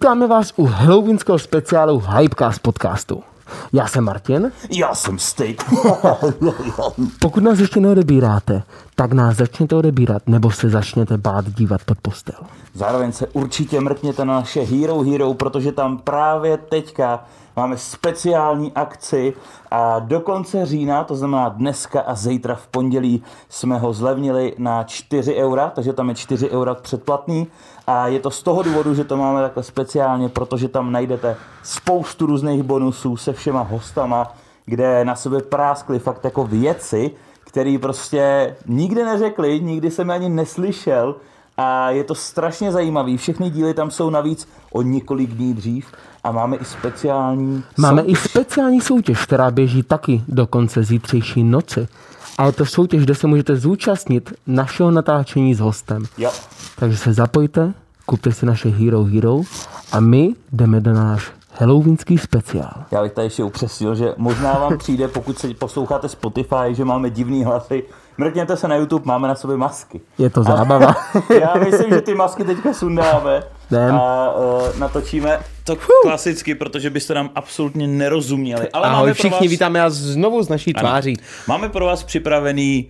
Vítáme vás u halloweenského speciálu Hypecast podcastu. Já jsem Martin. Já jsem Steak. Pokud nás ještě neodebíráte, tak nás začněte odebírat, nebo se začněte bát dívat pod postel. Zároveň se určitě mrkněte na naše Hero Hero, protože tam právě teďka máme speciální akci a do konce října, to znamená dneska a zítra v pondělí, jsme ho zlevnili na 4 eura, takže tam je 4 eura předplatný a je to z toho důvodu, že to máme takhle speciálně, protože tam najdete spoustu různých bonusů se všema hostama, kde na sebe práskli fakt jako věci, který prostě nikdy neřekli, nikdy jsem je ani neslyšel a je to strašně zajímavý. Všechny díly tam jsou navíc o několik dní dřív a máme i speciální Máme i speciální soutěž, která běží taky do konce zítřejší noci. A je to soutěž, kde se můžete zúčastnit našeho natáčení s hostem. Jo. Takže se zapojte, kupte si naše Hero Hero a my jdeme do náš halloweenský speciál. Já bych tady ještě upřesnil, že možná vám přijde, pokud se posloucháte Spotify, že máme divný hlasy. Mrkněte se na YouTube, máme na sobě masky. Je to zábava. Já myslím, že ty masky teďka sundáme Jdem. a uh, natočíme to klasicky, protože byste nám absolutně nerozuměli. Ale Ahoj máme všichni, pro vás, vítáme vás znovu z naší tváří. Máme pro vás připravený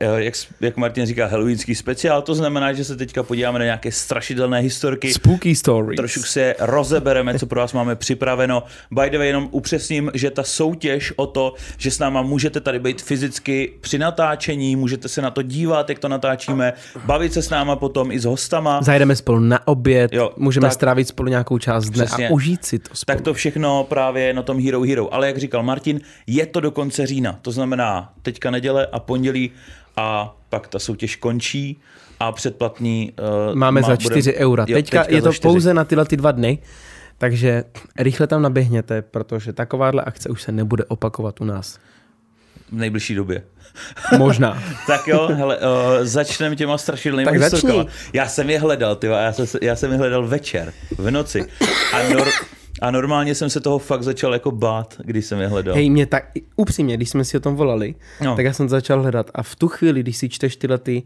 jak, jak Martin říká, halloweenský speciál, to znamená, že se teďka podíváme na nějaké strašidelné historky, Spooky stories. Trošku se rozebereme, co pro vás máme připraveno. By the way, jenom upřesním, že ta soutěž o to, že s náma můžete tady být fyzicky při natáčení, můžete se na to dívat, jak to natáčíme, bavit se s náma potom i s hostama. Zajedeme spolu na oběd, Jo, můžeme tak, strávit spolu nějakou část dne Přesně. a užít si to spolu. Tak to všechno právě na tom Hero Hero. Ale jak říkal Martin, je to do konce října. To znamená teďka neděle a pondělí a pak ta soutěž končí a předplatný uh, Máme za 4 eura. Jo, teďka, je to 4. pouze na tyhle ty dva dny, takže rychle tam naběhněte, protože takováhle akce už se nebude opakovat u nás. v nejbližší době. Možná. Tak jo, hele, uh, začneme těma strašidelnými Tak. Já jsem je hledal, ty, já, jsem, já jsem je hledal večer, v noci. A, nor, a normálně jsem se toho fakt začal jako bát, když jsem je hledal. Hej, mě tak, upřímně, když jsme si o tom volali, No. tak já jsem začal hledat a v tu chvíli, když si čteš tyhle ty,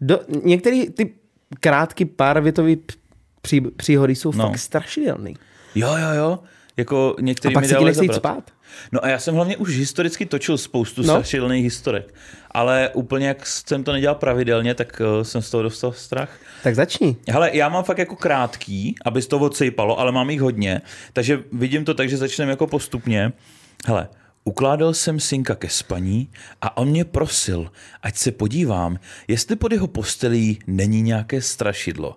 do, některé ty krátký párvětový p- pří, příhody jsou no. fakt strašidelný. Jo, jo, jo. Jako některý A pak mi jít zabrat. spát. No a já jsem hlavně už historicky točil spoustu no. Strašidelných historek. Ale úplně jak jsem to nedělal pravidelně, tak uh, jsem z toho dostal strach. Tak začni. Hele, já mám fakt jako krátký, aby to odsejpalo, ale mám jich hodně, takže vidím to tak, že začneme jako postupně. Hele, ukládal jsem synka ke spaní a on mě prosil, ať se podívám, jestli pod jeho postelí není nějaké strašidlo.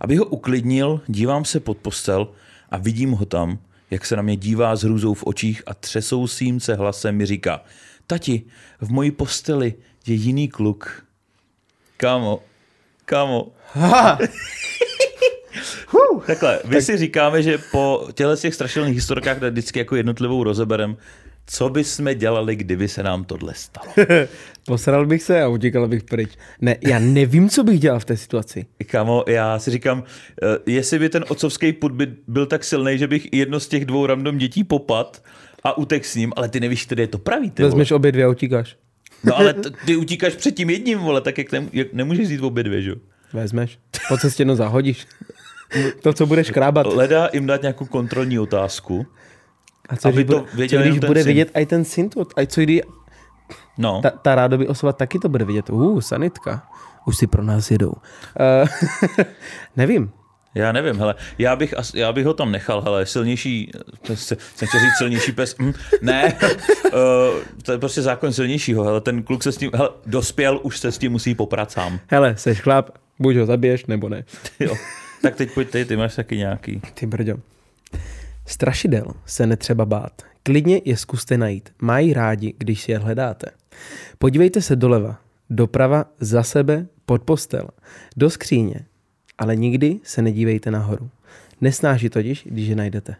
Aby ho uklidnil, dívám se pod postel a vidím ho tam, jak se na mě dívá s hrůzou v očích a třesousím se hlasem mi říká, tati, v mojí posteli je jiný kluk. Kámo, kámo, Takhle, my si říkáme, že po těchto těch strašidelných historkách tak vždycky jako jednotlivou rozeberem, co by jsme dělali, kdyby se nám tohle stalo. Posral bych se a utíkal bych pryč. Ne, já nevím, co bych dělal v té situaci. Kámo, já si říkám, eh, jestli by ten otcovský put by byl tak silný, že bych jedno z těch dvou random dětí popad a utek s ním, ale ty nevíš, který je to pravý. Ty vole. Vezmeš obě dvě a utíkáš. No ale t- ty utíkáš před tím jedním, vole, tak jak, nem- jak nemůžeš jít obě dvě, že? Vezmeš. Po cestě no zahodíš. To, co budeš krábat. Leda jim dát nějakou kontrolní otázku. A co, aby když, to bude, co, když bude vidět i ten syn? To, a co když No. ta, ta rádoby osoba taky to bude vidět? Uh, sanitka. Už si pro nás jedou. Uh, nevím. Já nevím, hele, já bych, já bych ho tam nechal, hele, silnější, jsem chtěl říct silnější pes, hm, ne, uh, to je prostě zákon silnějšího, hele, ten kluk se s tím, hele, dospěl, už se s tím musí poprat sám, Hele, seš chlap, buď ho zabiješ, nebo ne. jo. Tak teď pojď ty, ty máš taky nějaký. Ty brďo. Strašidel se netřeba bát. Klidně je zkuste najít. Mají rádi, když si je hledáte. Podívejte se doleva, doprava, za sebe, pod postel, do skříně, ale nikdy se nedívejte nahoru. Nesnáží totiž, když je najdete.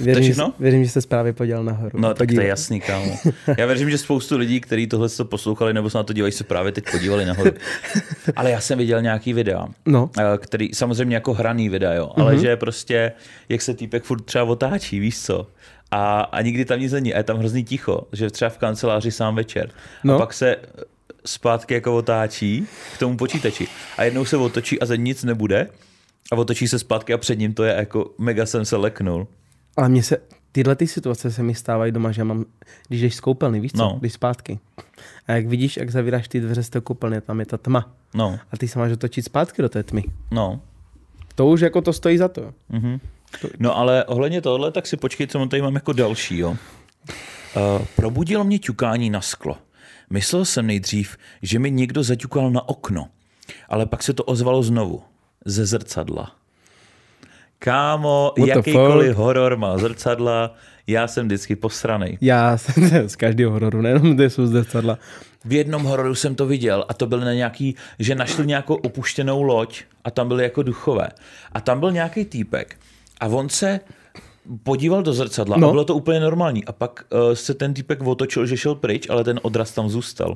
Věřím, že, všechno? věřím, že jste právě podělal nahoru. No tak to je jasný, kámo. Já věřím, že spoustu lidí, kteří tohle to poslouchali nebo se na to dívají, se právě teď podívali nahoru. Ale já jsem viděl nějaký videa, No. eh, který samozřejmě jako hraný videa, jo, ale mm-hmm. že prostě, jak se týpek furt třeba otáčí, víš co? A, a nikdy tam nic není, a je tam hrozný ticho, že třeba v kanceláři sám večer. No. A pak se zpátky jako otáčí k tomu počítači. A jednou se otočí a za nic nebude A otočí se zpátky a před ním to je jako mega jsem se leknul. Ale mně se, tyhle ty situace se mi stávají doma, že mám, když jdeš z koupelny, víš co, No. když zpátky. A jak vidíš, jak zavíráš ty dveře z té koupelny, tam je ta tma. No, A ty se máš otočit zpátky do té tmy. no. To už jako to stojí za to. Mhm. No ale ohledně tohle, tak si počkej, co tady mám jako další, jo. Uh, probudilo mě ťukání na sklo. Myslel jsem nejdřív, že mi někdo zaťukal na okno, ale pak se to ozvalo znovu. Ze zrcadla. Kámo, What jakýkoliv horor má zrcadla, já jsem vždycky posranej. Já jsem z každého hororu, nejenom kde jsou zrcadla. V jednom hororu jsem to viděl a to byl na nějaký, že našli nějakou opuštěnou loď a tam byly jako duchové. A tam byl nějaký týpek a on se podíval do zrcadla no. A bylo to úplně normální. A pak uh, se ten týpek otočil, že šel pryč, ale ten odraz tam zůstal.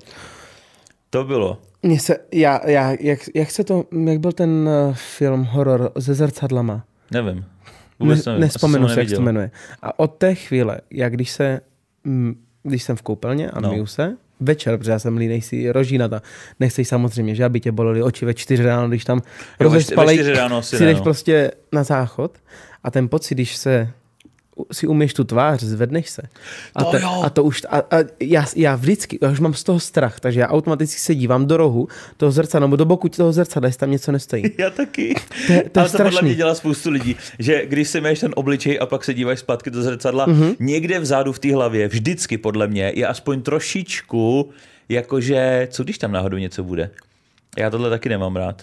To bylo. Mně se, já, já, jak, jak se to, jak byl ten uh, film horor se zrcadlama? Nevím. Ne, Vůbec nevím. nespomenu se, jak se to jmenuje. A od té chvíle, jak když se, mm, když jsem v koupelně a No. myju se, večer, protože já jsem línej si rožínata, nechceš samozřejmě, že aby tě bolely oči ve čtyři ráno, když tam asi si ne, jdeš no. prostě na záchod a ten pocit, když se si umyješ tu tvář, zvedneš se. A, To te, a to už, a, a já, já vždycky, já už mám z toho strach, takže já automaticky se dívám do rohu toho zrcadla, nebo do boku toho zrcadla, jestli tam něco nestojí. Já taky. To je- to je to podle mě dělá spoustu lidí, že když si máš ten obličej a pak se díváš zpátky do zrcadla, Mhm. mm-hmm. někde vzadu v té hlavě, vždycky podle mě, je aspoň trošičku, jakože, co když tam náhodou něco bude? Já tohle taky nemám rád.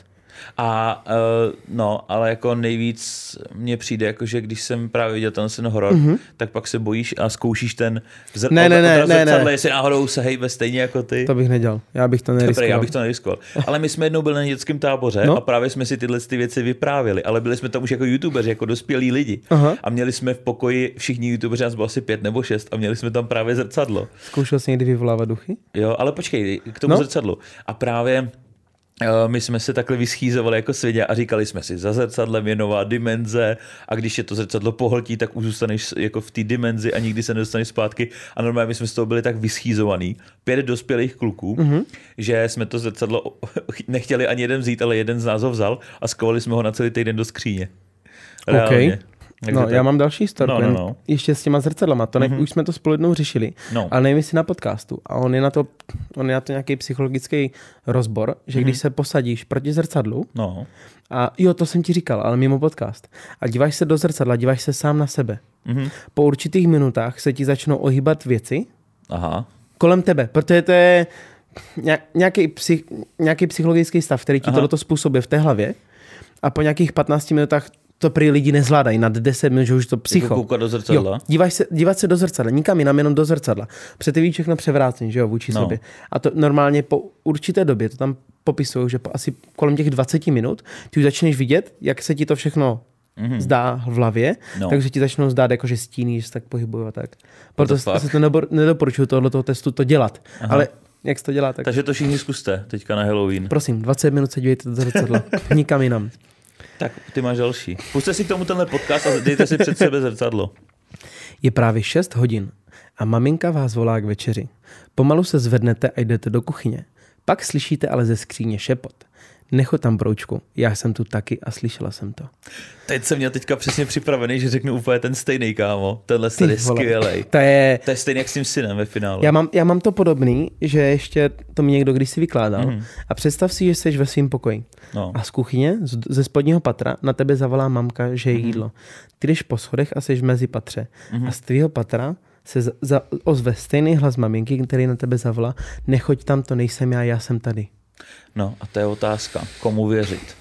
A uh, no, ale jako nejvíc mně přijde, jako že když jsem právě viděl ten, ten horor, mm-hmm. tak pak se bojíš a zkoušíš ten zr-. Ne, ne, ne, ne, ne. jestli náhodou se hejbe stejně jako ty. To bych nedělal, já bych to Dobrý, neriskoval. já bych to neriskoval. Ale my jsme jednou byli na dětském táboře no. A právě jsme si tyhle ty věci vyprávěli, ale byli jsme tam už jako youtubeři, jako dospělí lidi. Aha. A měli jsme v pokoji všichni youtubeři, nás bylo asi pět nebo šest a měli jsme tam právě zrcadlo. Zkoušel jsi někdy vyvolávat duchy? Jo, ale počkej, k tomu no. Zrcadlu. A právě my jsme se takhle vyschýzovali jako svědě a říkali jsme si, za zrcadlem je nová dimenze a když je to zrcadlo pohltí, tak už zůstaneš jako v té dimenzi a nikdy se nedostaneš zpátky. A normálně my jsme z toho byli tak vyschýzovaný, pět dospělých kluků, mm-hmm. že jsme to zrcadlo nechtěli ani jeden vzít, ale jeden z nás ho vzal a skovali jsme ho na celý týden do skříně. Reálně. Takže no, to- já mám další storku, No, no, no. ještě s těma zrcadlama, to ne, mm-hmm. už jsme to spolu jednou řešili, No. ale nevím jestli na podcastu. A on je na to, on je na to nějaký psychologický rozbor, že Mhm. když se posadíš proti zrcadlu, No, a jo, to jsem ti říkal, ale mimo podcast, a díváš se do zrcadla, díváš se sám na sebe. Mhm. Po určitých minutách se ti začnou ohýbat věci aha. kolem tebe, protože to je nějak- nějaký, psych, nějaký psychologický stav, který ti Aha. tohleto způsobuje v té hlavě a po nějakých 15 minutách to prý lidi nezvládají nad 10 minut, že už to psycho. Jako koukat do zrcadla? Jo, díváš se, dívat se do zrcadla, nikam jinam, jenom do zrcadla. Protože ty všechno převráceně, že jo, vůči No. sobě. A to normálně po určité době, to tam popisují, že po asi kolem těch 20 minut, ty už začneš vidět, jak se ti to všechno mm-hmm. zdá v hlavě, No. no. takže ti začnou zdát jako, že stíny, že se tak pohybují a tak. Proto fuck? se to nedoporučuju tohoto testu to dělat. Aha. Ale jak se to dělá, tak Takže to všichni zkuste teďka na Halloween. prosím, 20 minut se dívejte do zrcadla. Nikam jinam. Tak ty máš další. Puste si k tomu tenhle podcast a dejte si před sebe zrcadlo. Je právě 6 hodin a maminka vás volá k večeři. Pomalu se zvednete a jdete do kuchyně. Pak slyšíte ale ze skříně šepot. Nechoď tam, broučku, já jsem tu taky a slyšela jsem to. Teď jsem měl teďka přesně připravený, že řeknu úplně ten stejný, kámo. Tenhle tady je skvělej. To je... To je stejný jak s tím synem ve finále. Já mám, já mám to podobný, že ještě to mi někdo kdysi vykládal. Mm. A představ si, že jsi ve svém pokoji. No. A z kuchyně, z, ze spodního patra, na tebe zavolá mamka, že je Mhm. jídlo. Ty jdeš po schodech a jsi v mezi patře. A z tvého patra se za, za, ozve stejný hlas maminky, který na tebe zavolá, nechoď tam, to nejsem já, já jsem tady. No a to je otázka. Komu věřit?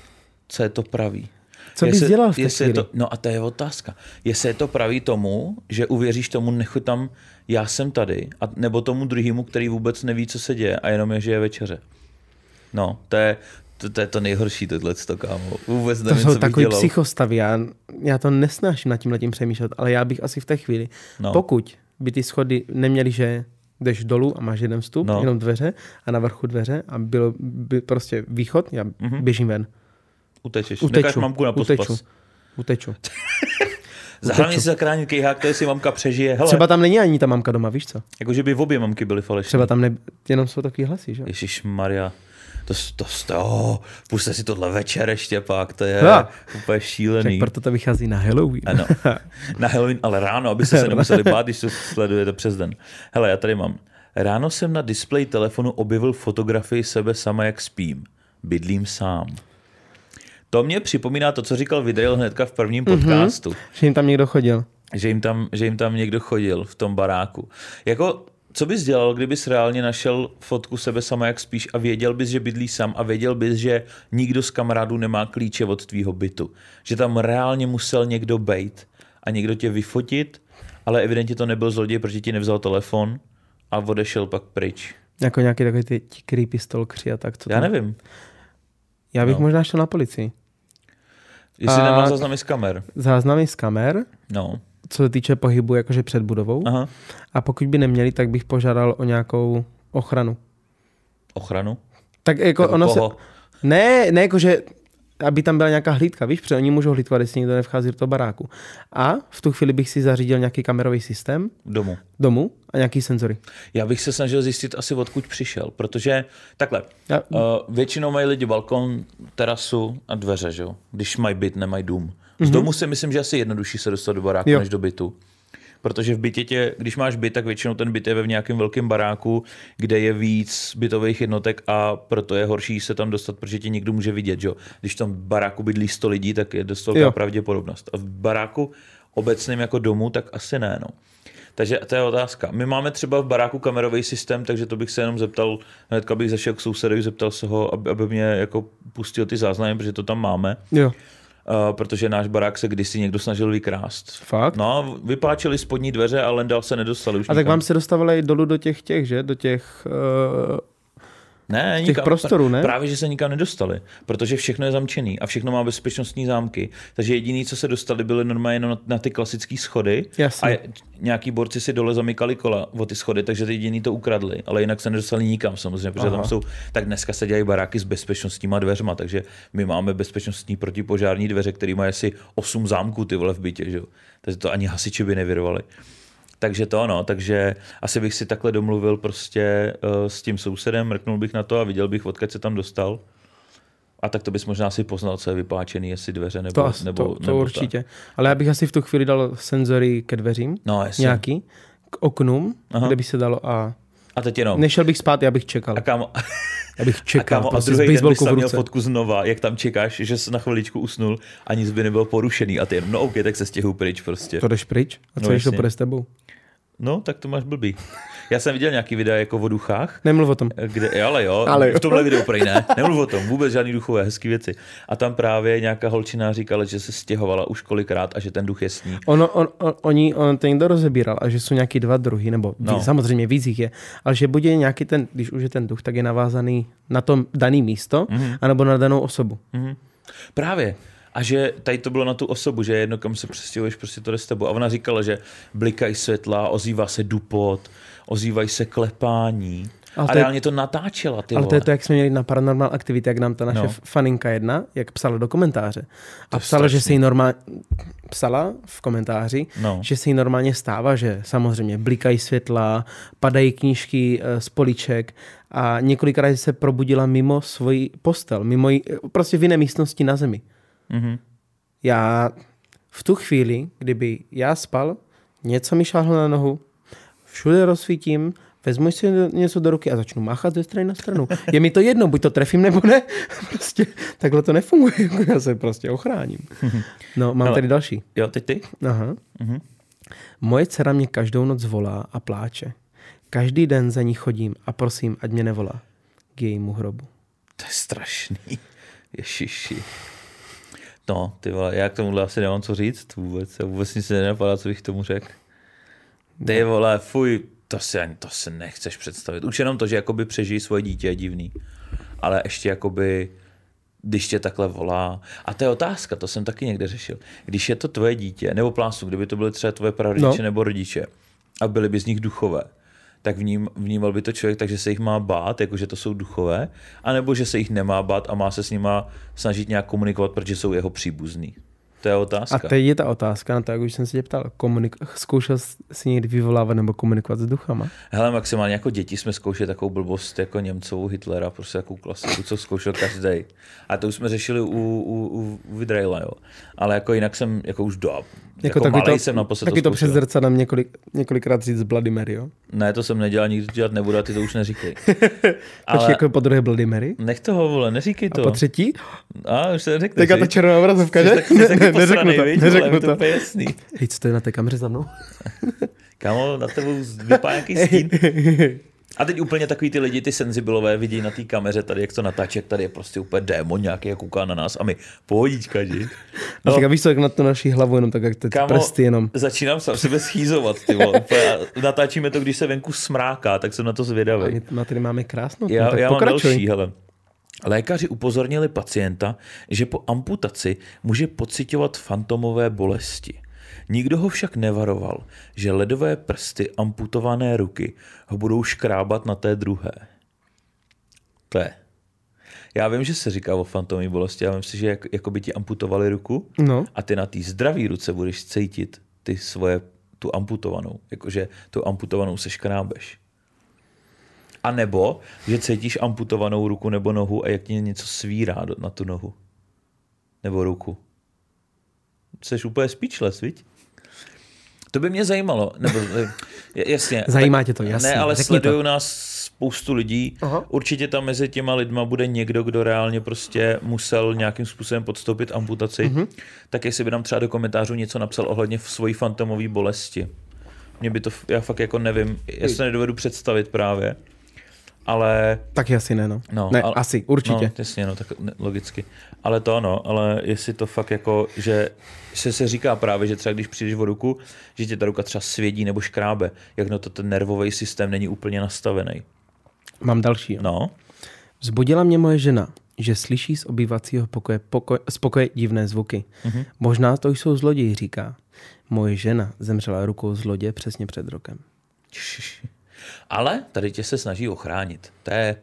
Co je to pravý? Co bys dělal v té jestli je chvíli? to, No a to je otázka. Jestli je to pravý tomu, že uvěříš tomu, nechoď tam, já jsem tady, a, nebo tomu druhému, který vůbec neví, co se děje a jenom je, že je večeře. No, to je to, to, je to nejhorší, tohle, kámo. Vůbec To nevím, jsou co takový dělal. psychostavy, já, já to nesnáším nad tím letím přemýšlet, ale já bych asi v té chvíli, no. pokud by ty schody neměly, že jdeš dolů a máš jeden vstup, No. no. jenom dveře a na vrchu dveře a bylo by prostě východ, já Mhm. mm-hmm. běžím ven. Utečeš. Necháš Uteču, mamku na uteču, pospas. uteču. Hlavně si zachránit kejhák, který si mamka přežije. Hele, Třeba tam není ani ta mamka doma, víš co? jako že by obě mamky byly falešné. Třeba tam ne, jenom jsou takový hlasy, že? Ježíš Maria. To, to, to oh, puste si tohle večer ještě pak, to je Ja. úplně šílený. Tak proto to vychází na Halloween. Ano. Na Halloween, ale ráno, abyste se nemuseli bát, když to sledujete přes den. Hele, já tady mám. Ráno jsem na displeji telefonu objevil fotografii sebe sama, jak spím. Bydlím sám. To mě připomíná to, co říkal Videjl hnedka v prvním podcastu, Že jim tam někdo chodil. že, jim tam, že jim tam někdo chodil v tom baráku. Jako, co bys dělal, kdybys reálně našel fotku sebe sama, jak spíš a věděl bys, že bydlí sám a věděl bys, že nikdo z kamarádů nemá klíče od tvýho bytu. Že tam reálně musel někdo bejt a někdo tě vyfotit, ale evidentně to nebyl zloděj, protože ti nevzal telefon a odešel pak pryč. Jako nějaký takový ty creepy stalkři a tak. Co Já tam- nevím, Já bych No. možná šel na policii. jestli A- nemal záznamy z kamer. Záznamy z kamer, No, co se týče pohybu jakože před budovou. aha. A pokud by neměli, tak bych požádal o nějakou ochranu. Ochranu? Tak jako Jako ono koho? se... Ne, ne, jakože aby tam byla nějaká hlídka, víš, protože oni můžou hlídkovat, jestli někdo nevchází do toho baráku. A v tu chvíli bych si zařídil nějaký kamerový systém Domů. domů a nějaký senzory. Já bych se snažil zjistit asi, odkud přišel, protože takhle, Já, uh, většinou mají lidi balkon, terasu a dveře, že jo? Když mají byt, nemají dům. Z domu si myslím, že asi jednodušší se dostat do baráku, Jo. než do bytu. Protože v bytě tě, když máš byt, tak většinou ten byt je ve nějakém velkém baráku, kde je víc bytových jednotek a proto je horší se tam dostat, protože tě někdo může vidět. Že? jo. Když v tom baráku bydlí 100 lidí, tak je dost velká pravděpodobnost. A v baráku obecným jako domu, tak asi ne. No. Takže to je otázka. My máme třeba v baráku kamerový systém, takže to bych se jenom zeptal, hnedka bych zašel k sousedovi, zeptal se ho, aby, aby mě jako pustil ty záznamy, protože to tam máme. jo, Uh, protože náš barák se kdysi někdo snažil vykrást. fakt. No, vypáčeli spodní dveře, ale dál se nedostali už a tak nikam. vám se dostávali dolů do těch těch, že? Do těch... Uh, ne, těch nikam, prostorů, ne? Právě, že se nikam nedostali, protože všechno je zamčený a všechno má bezpečnostní zámky. Takže jediný, co se dostali, byly normálně jenom na, na ty klasické schody. Jasně. A nějaký borci si dole zamykali kola o ty schody, takže ty jediný to ukradli, ale jinak se nedostali nikam samozřejmě, protože Aha. tam jsou, tak dneska se dělají baráky s bezpečnostníma dveřma, takže my máme bezpečnostní protipožární dveře, které mají asi 8 zámků ty vole v bytě, že? jo. takže to ani hasiči by nevyrvali. Takže to ano, takže asi bych si takhle domluvil prostě uh, s tím sousedem, mrknul bych na to a viděl bych, odkud se tam dostal. A tak to bys možná si poznal, co je vypáčený, jestli dveře nebo, to, as- nebo, to, to nebo určitě. Ale já bych asi v tu chvíli dal senzory ke dveřím. No, jasně. Nějaký. K oknům, Aha. kde by se dalo a... A teď jenom. Nešel bych spát, já bych čekal. A kámo, Já bych a, čekal, kámo, a prostě s druhý den bys tam měl fotku znova, jak tam čekáš, že jsi na chviličku usnul a nic by nebylo porušený a ty jenom, no OK, tak se stěhuj pryč prostě. To jdeš pryč? A co No když to s tebou? No, tak to máš blbý. Já jsem viděl nějaký videa jako o duchách, Nemluv o tom. Kde, ale jo, Ale jo. v tomhle videu prej ne, nemluv o tom, vůbec žádný duchové, hezký věci. A tam právě nějaká holčina říkala, že se stěhovala už kolikrát a že ten duch je s ní. Ono, on, on, oni, on to někdo rozebíral, a že jsou nějaký dva druhy, nebo No. samozřejmě víc jich je, ale že buď je nějaký ten, když už je ten duch, tak je navázaný na to dané místo, Mhm. mm-hmm. anebo na danou osobu. Mhm. Právě. A že tady to bylo na tu osobu, že jedno, kam se přestěhuješ, prostě to jde s tebou. A ona říkala, že blikají světla, ozývá se dupot, ozývají se klepání. Ale a to je- reálně to natáčela, ty Ale vole. to je to, jak jsme měli na Paranormal Activity, jak nám ta naše No. faninka jedna, jak psala do komentáře. A je psala, že strašný. se jí normálně, psala v komentáři, No. že se jí normálně stává, že samozřejmě blikají světla, padají knížky eh, z poliček a několikrát se probudila mimo svoji postel, mimo jí, prostě v jiné místnosti na zemi. Mhm. Já v tu chvíli, kdyby já spal, něco mi šáhlo na nohu, všude rozsvítím, vezmu si něco do ruky a začnu máchat ze strany na stranu. Je mi to jedno, buď to trefím nebo ne. Prostě takhle to nefunguje. Já se prostě ochráním. No, mám Hele. tady další. Jo, teď ty? Aha. Mhm. Moje dcera mě každou noc volá a pláče. Každý den za ní chodím a prosím, ať mě nevolá k jejímu hrobu. To je strašný. Ježiši. No, ty vole, já k tomuhle asi nemám co říct vůbec. Já vůbec nic se nenapadá, co bych tomu řekl. Ty vole, fuj, to si, ani, to si nechceš představit. Už jenom to, že jakoby přežijí svoje dítě je divný. Ale ještě jakoby, když tě takhle volá. A to je otázka, to jsem taky někde řešil. Když je to tvoje dítě, nebo plásu, kdyby to byly třeba tvoje prarodiče no. No. nebo rodiče a byly by z nich duchové, tak vním, vnímal by to člověk tak, že se jich má bát, jako že to jsou duchové, anebo že se jich nemá bát a má se s nima snažit nějak komunikovat, protože jsou jeho příbuzní. To je otázka. A teď je ta otázka na to, jak už jsem se tě ptal. Komunik- zkoušel jsi někdy vyvolávat nebo komunikovat s duchama? Hele, maximálně jako děti jsme zkoušeli takovou blbost jako Němcovou Hitlera, prostě takovou klasiku, co zkoušel každý. A to už jsme řešili u, u, u, u Vidraila, jo. Ale jako jinak jsem, jako už do, jako, jako takový to, jsem naposled taky to zkoušel. přes zrcadlem několik, několikrát říct Bloody Mary, jo? Ne, to jsem nedělal, nikdy to dělat nebudu a ty to už neříkej. Ale... Ale jako po druhé Bloody Mary? nech toho, vole, neříkej A to. po třetí? A už se neřekne. Teďka ta červená obrazovka, že? Jsi jsi Ne, neřeknu to, viď, neřeknu to to. jasný. Hej, co to je na té kameře za mnou? Kámo, na tebou vypadá nějaký stín. A teď úplně takový ty lidi, ty senzibilové, vidí na té kameře tady, jak to natáčí, jak tady je prostě úplně démon nějaký, jak kouká na nás a my, pohodička, že? No. Tak víš co, jak na tu naši hlavu jenom tak, jak ty Kámo, prsty jenom. začínám sám sebe schýzovat, ty vole. A natáčíme to, když se venku smráká, tak jsem na to A zvědavý. my, my tady máme krásnou, no, Já, tak já mám pokračuj. další, hele. Lékaři upozornili pacienta, že po amputaci může pocitovat fantomové bolesti. Nikdo ho však nevaroval, že ledové prsty amputované ruky ho budou škrábat na té druhé. To je. Já vím, že se říká o fantomové bolesti, já myslím si, že jak, jako by ti amputovali ruku No, a ty na té zdravé ruce budeš cítit ty svoje, tu amputovanou. Jakože tu amputovanou se škrábeš. A nebo, že cítíš amputovanou ruku nebo nohu a jak ti něco svírá na tu nohu. Nebo ruku. Jsi úplně speechless, viď? To by mě zajímalo. Nebo, eh, jasně. Zajímá tak- tě to, jasně, Ne, ale řekni sledují to. nás spoustu lidí. Aha. Určitě tam mezi těma lidma bude někdo, kdo reálně prostě musel nějakým způsobem podstoupit amputaci. Mhm. Mm-hmm. Tak jestli by nám třeba do komentářů něco napsal ohledně v svojí fantomové bolesti. Mě by to, já fakt jako nevím, já se nedovedu představit právě. Ale taky asi ne, no. No, ne, ale- asi, určitě. No, jasně, no, tak logicky. Ale to ano, ale jestli to fakt jako, že se, se říká právě, že třeba když přijdeš o ruku, že tě ta ruka třeba svědí nebo škrábe, jak no to ten nervový systém není úplně nastavený. Mám další. Jo. No, Vzbudila mě moje žena, že slyší z obývacího pokoje, pokoj, z pokoje divné zvuky. Mm-hmm. Možná to jsou zloději, říká. Moje žena zemřela rukou zlodě přesně před rokem. ale tady tě se snaží ochránit. To je,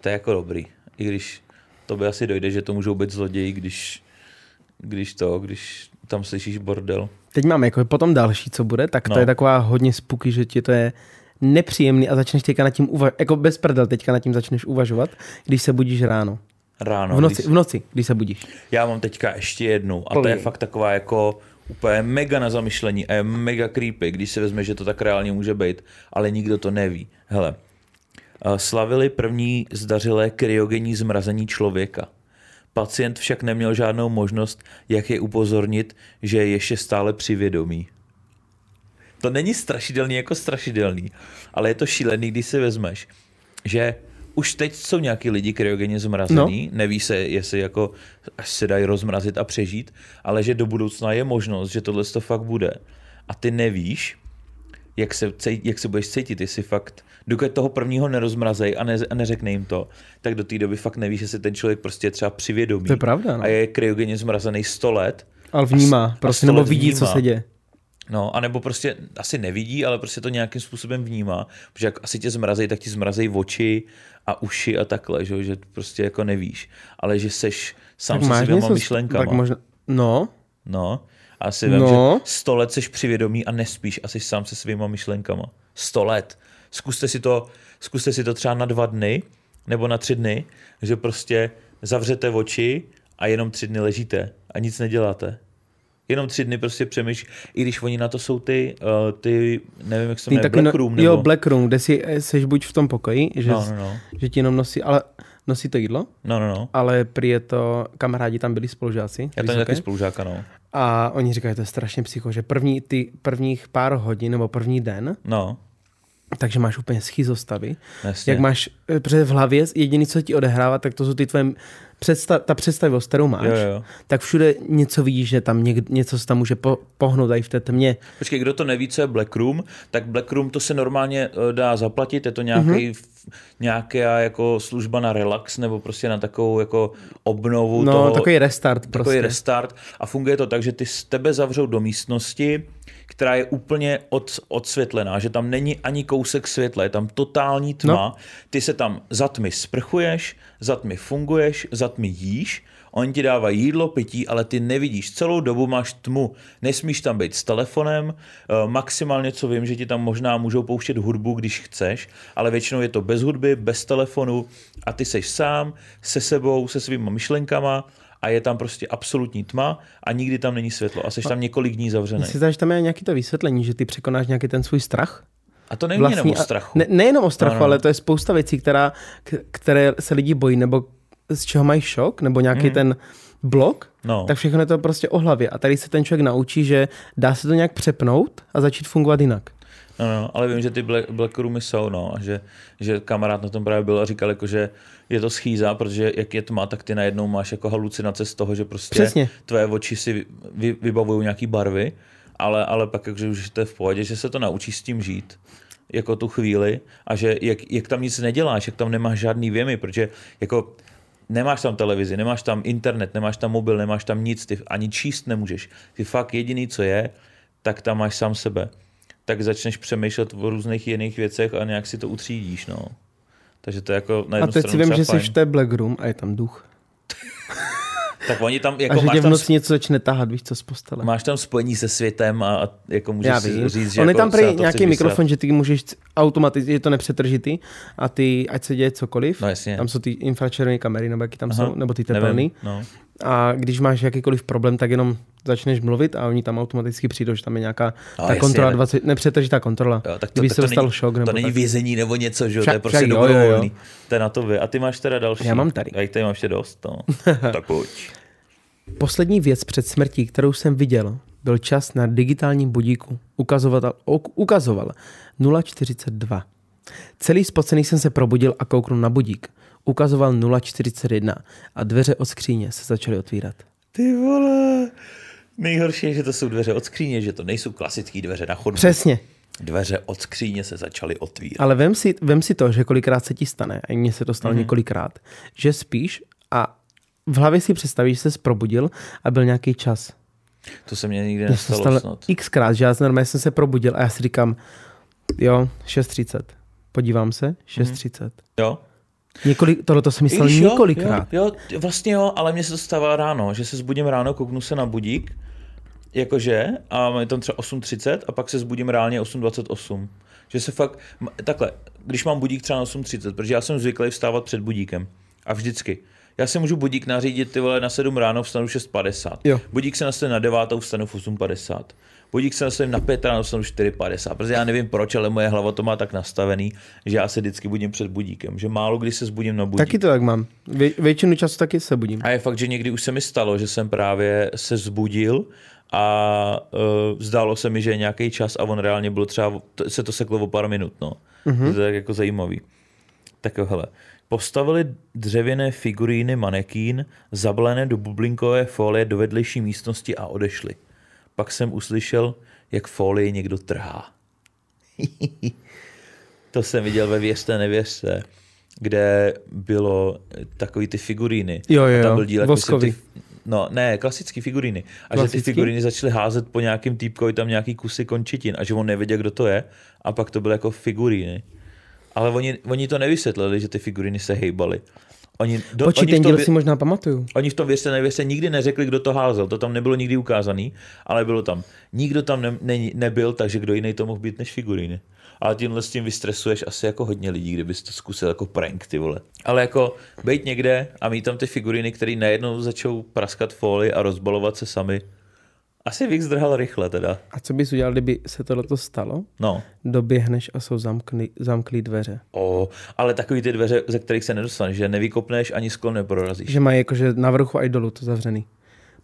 to je jako dobrý. I když to by asi dojde, že to můžou být zloději, když, když to, když tam slyšíš bordel. Teď máme jako potom další, co bude, tak to No. je taková hodně spooky, že ti to je nepříjemný a začneš teďka nad tím uvažovat, jako bez prdel teďka nad tím začneš uvažovat, když se budíš ráno. Ráno. V noci, když- v noci, když se budíš. Já mám teďka ještě jednu a to je fakt taková jako úplně mega na zamyšlení a je mega creepy, když si vezme, že to tak reálně může být, ale nikdo to neví. Hele, eh, slavili první zdařilé kryogenní zmrazení člověka. Pacient však neměl žádnou možnost, jak je upozornit, že je ještě stále při vědomí. To není strašidelný jako strašidelný, ale je to šílený, když si vezmeš, že už teď jsou nějaký lidi kryogenně zmrazený, no. neví se, jestli jako až se dají rozmrazit a přežít, ale že do budoucna je možnost, že tohle to fakt bude. A ty nevíš, jak se, jak se budeš cítit, jestli fakt, dokud toho prvního nerozmrazej a, ne, a neřekne jim to, tak do té doby fakt nevíš, jestli ten člověk prostě je třeba přivědomí. To je pravda, no. A je kryogenně zmrazený 100 let. Ale vnímá, a prostě, sto nebo vidí, co vnímá. se děje. No, anebo prostě asi nevidí, ale prostě to nějakým způsobem vnímá, protože jak asi tě zmrazej, tak ti zmrazej oči a uši a takhle, že, že prostě jako nevíš, ale že seš sám se svýma myšlenkama. Tak možná, no, No, a si vím, No. že sto let seš přivědomí a nespíš a jsi sám se svýma myšlenkama. Sto let. Zkuste si to, zkuste si to třeba na dva dny nebo na tři dny, že prostě zavřete oči a jenom tři dny ležíte a nic neděláte. Jenom tři dny prostě přemýšlíš, i když oni na to jsou ty, uh, ty nevím, jak se jmenuje, taky Black no, Room, nebo... Jo, Black Room, kde si eh, seš buď v tom pokoji, že, No, no, no. že ti jenom nosí, ale nosí to jídlo, No, no, no. ale prý je to, kamarádi tam byli spolužáci. Já tam taky spolužáka, no. A oni říkají, to je strašně psycho, že první, ty prvních pár hodin nebo první den, No, takže máš úplně schizostavy. jasně. Jak máš, eh, protože v hlavě jediný, co ti odehrává, tak to jsou ty tvoje představ, ta představivost, kterou máš. Jo, jo. Tak všude něco vidíš, že tam něk, něco se tam může po, pohnout i v té tmě. Počkej, kdo to neví, co je Black Room, tak Black Room to se normálně eh, dá zaplatit, je to nějaký, Mhm. mm-hmm. nějaká jako služba na relax nebo prostě na takovou jako obnovu No, toho, takový restart takový prostě. restart a funguje to tak, že ty z tebe zavřou do místnosti, která je úplně od, odsvětlená, že tam není ani kousek světla, je tam totální tma, no. ty se tam za tmy sprchuješ, za tmy funguješ, za tmy jíš, oni ti dávají jídlo, pití, ale ty nevidíš. Celou dobu máš tmu. Nesmíš tam být s telefonem, eh, maximálně co vím, že ti tam možná můžou pouštět hudbu, když chceš, ale většinou je to bez hudby, bez telefonu a ty seš sám, se sebou, se svýma myšlenkama a je tam prostě absolutní tma a nikdy tam není světlo a jsi tam několik dní zavřený. Myslíš, že tam je nějaký to vysvětlení, že ty překonáš nějaký ten svůj strach? A to není vlastně, jenom o strachu. Ne, nejenom o strachu, no, no. ale to je spousta věcí, která, které se lidi bojí, nebo z čeho mají šok, nebo nějaký mm. ten blok, no. tak všechno je to prostě o hlavě. A tady se ten člověk naučí, že dá se to nějak přepnout a začít fungovat jinak. No, no, ale vím, že ty black, black roomy jsou, no, a že, že kamarád na tom právě byl a říkal, jako, že je to schýza, protože jak je tma, tak ty najednou máš jako halucinace z toho, že prostě Přesně. tvoje oči si vy, vybavují nějaký barvy, ale, ale pak jakože už to je v pohodě, že se to naučí s tím žít jako tu chvíli a že jak, jak tam nic neděláš, jak tam nemáš žádný věmy, protože jako nemáš tam televizi, nemáš tam internet, nemáš tam mobil, nemáš tam nic, ty ani číst nemůžeš. Ty fakt jediný, co je, tak tam máš sám sebe. Tak začneš přemýšlet o různých jiných věcech a nějak si to utřídíš, no. Takže to je jako na jednu A teď si vím, že jsi v té Black Room a je tam duch. tak oni tam, jako a že máš tam, noci něco začne tahat, víš co, z postele. máš tam spojení se světem a, a jako můžeš Já si říct, že On je jako tam se na prý nějaký mikrofon, vysrat. že ty můžeš automaticky, je to nepřetržitý a ty, ať se děje cokoliv, No jasně. tam jsou ty infračervené kamery, nebo jaký tam Aha, jsou, nebo ty tepelný. no. A když máš jakýkoliv problém, tak jenom začneš mluvit a oni tam automaticky přijdou, že tam je nějaká No, ta kontrola, tak- 20, nepřetržitá kontrola. Jo, tak to, Kdyby tak se to dostal není, šok. Nebo to není tak. vězení nebo něco, že jo, Však- to je prostě dobrovolný. To je na to vy. A ty máš teda další. Já mám tady. Já tady mám ještě dost, no. tak pojď. Poslední věc před smrtí, kterou jsem viděl, byl čas na digitálním budíku. Ukazoval, ukazoval 0,42. Celý spocený jsem se probudil a kouknul na budík. Ukazoval 0,41 a dveře od skříně se začaly otvírat. Ty vole. Nejhorší je, že to jsou dveře od skříně, že to nejsou klasické dveře na chodbě. Přesně. Dveře od skříně se začaly otvírat. Ale vem si, vem si to, že kolikrát se ti stane, a mně se to stalo mm-hmm. několikrát, že spíš a v hlavě si představíš, že se probudil a byl nějaký čas. To se mně nikdy nestalo stalo snad. xkrát, že já normálně jsem se probudil a já si říkám, jo, 6.30. Podívám se, 6.30. Jo? Několik, tohle to stalo Víš, jo, několikrát. Jo, jo, vlastně jo, ale mně se to stává ráno, že se zbudím ráno, kouknu se na budík, jakože, a mám tam třeba 8.30 a pak se zbudím reálně 8.28. Že se fakt, takhle, když mám budík třeba na 8.30, protože já jsem zvyklý vstávat před budíkem. A vždycky. Já si můžu budík nařídit ty vole na 7 ráno, vstanu 6.50. Jo. Budík se nastaví na 9, vstanu v 8.50. Budík se nastavím na 5 ráno, vstanu 4.50. Protože já nevím proč, ale moje hlava to má tak nastavený, že já se vždycky budím před budíkem. Že málo kdy se zbudím na budík. Taky to tak mám. Vě, většinu času taky se budím. A je fakt, že někdy už se mi stalo, že jsem právě se zbudil a uh, zdálo se mi, že je nějaký čas a on reálně bylo třeba, to, se to seklo o pár minut, no. Mm-hmm. To je tak jako zajímavý. Tak jo, hele. Postavili dřevěné figuríny manekín, zabalené do bublinkové folie do vedlejší místnosti a odešli. Pak jsem uslyšel, jak folii někdo trhá. to jsem viděl ve Věřte, nevěřte, kde bylo takový ty figuríny. Jo, jo, A tam byl dílek, myslím, ty, no ne, klasický figuríny. A že Klasický? ty figuríny začaly házet po nějakým týpkovi tam nějaký kusy končitin a že on nevěděl, kdo to je. A pak to byly jako figuríny. Ale oni, oni to nevysvětlili, že ty figuríny se hejbaly. Oni, do, Počkej, oni, vě- si možná pamatuju. oni v tom věřte, nevěřte nikdy neřekli, kdo to házel. To tam nebylo nikdy ukázaný, ale bylo tam. Nikdo tam ne, ne, nebyl, takže kdo jiný to mohl být než figuríny. Ale tímhle s tím vystresuješ asi jako hodně lidí, kdybys to zkusil jako prank, ty vole. Ale jako být někde a mít tam ty figuríny, které najednou začou praskat fóly a rozbalovat se sami. Asi bych zdrhal rychle teda. A co bys udělal, kdyby se tohleto stalo? No. Doběhneš a jsou zamkli, zamklý dveře. O, ale takový ty dveře, ze kterých se nedostaneš, že nevykopneš ani sklo neprorazíš. Že mají jakože na vrchu a i dolů to zavřený.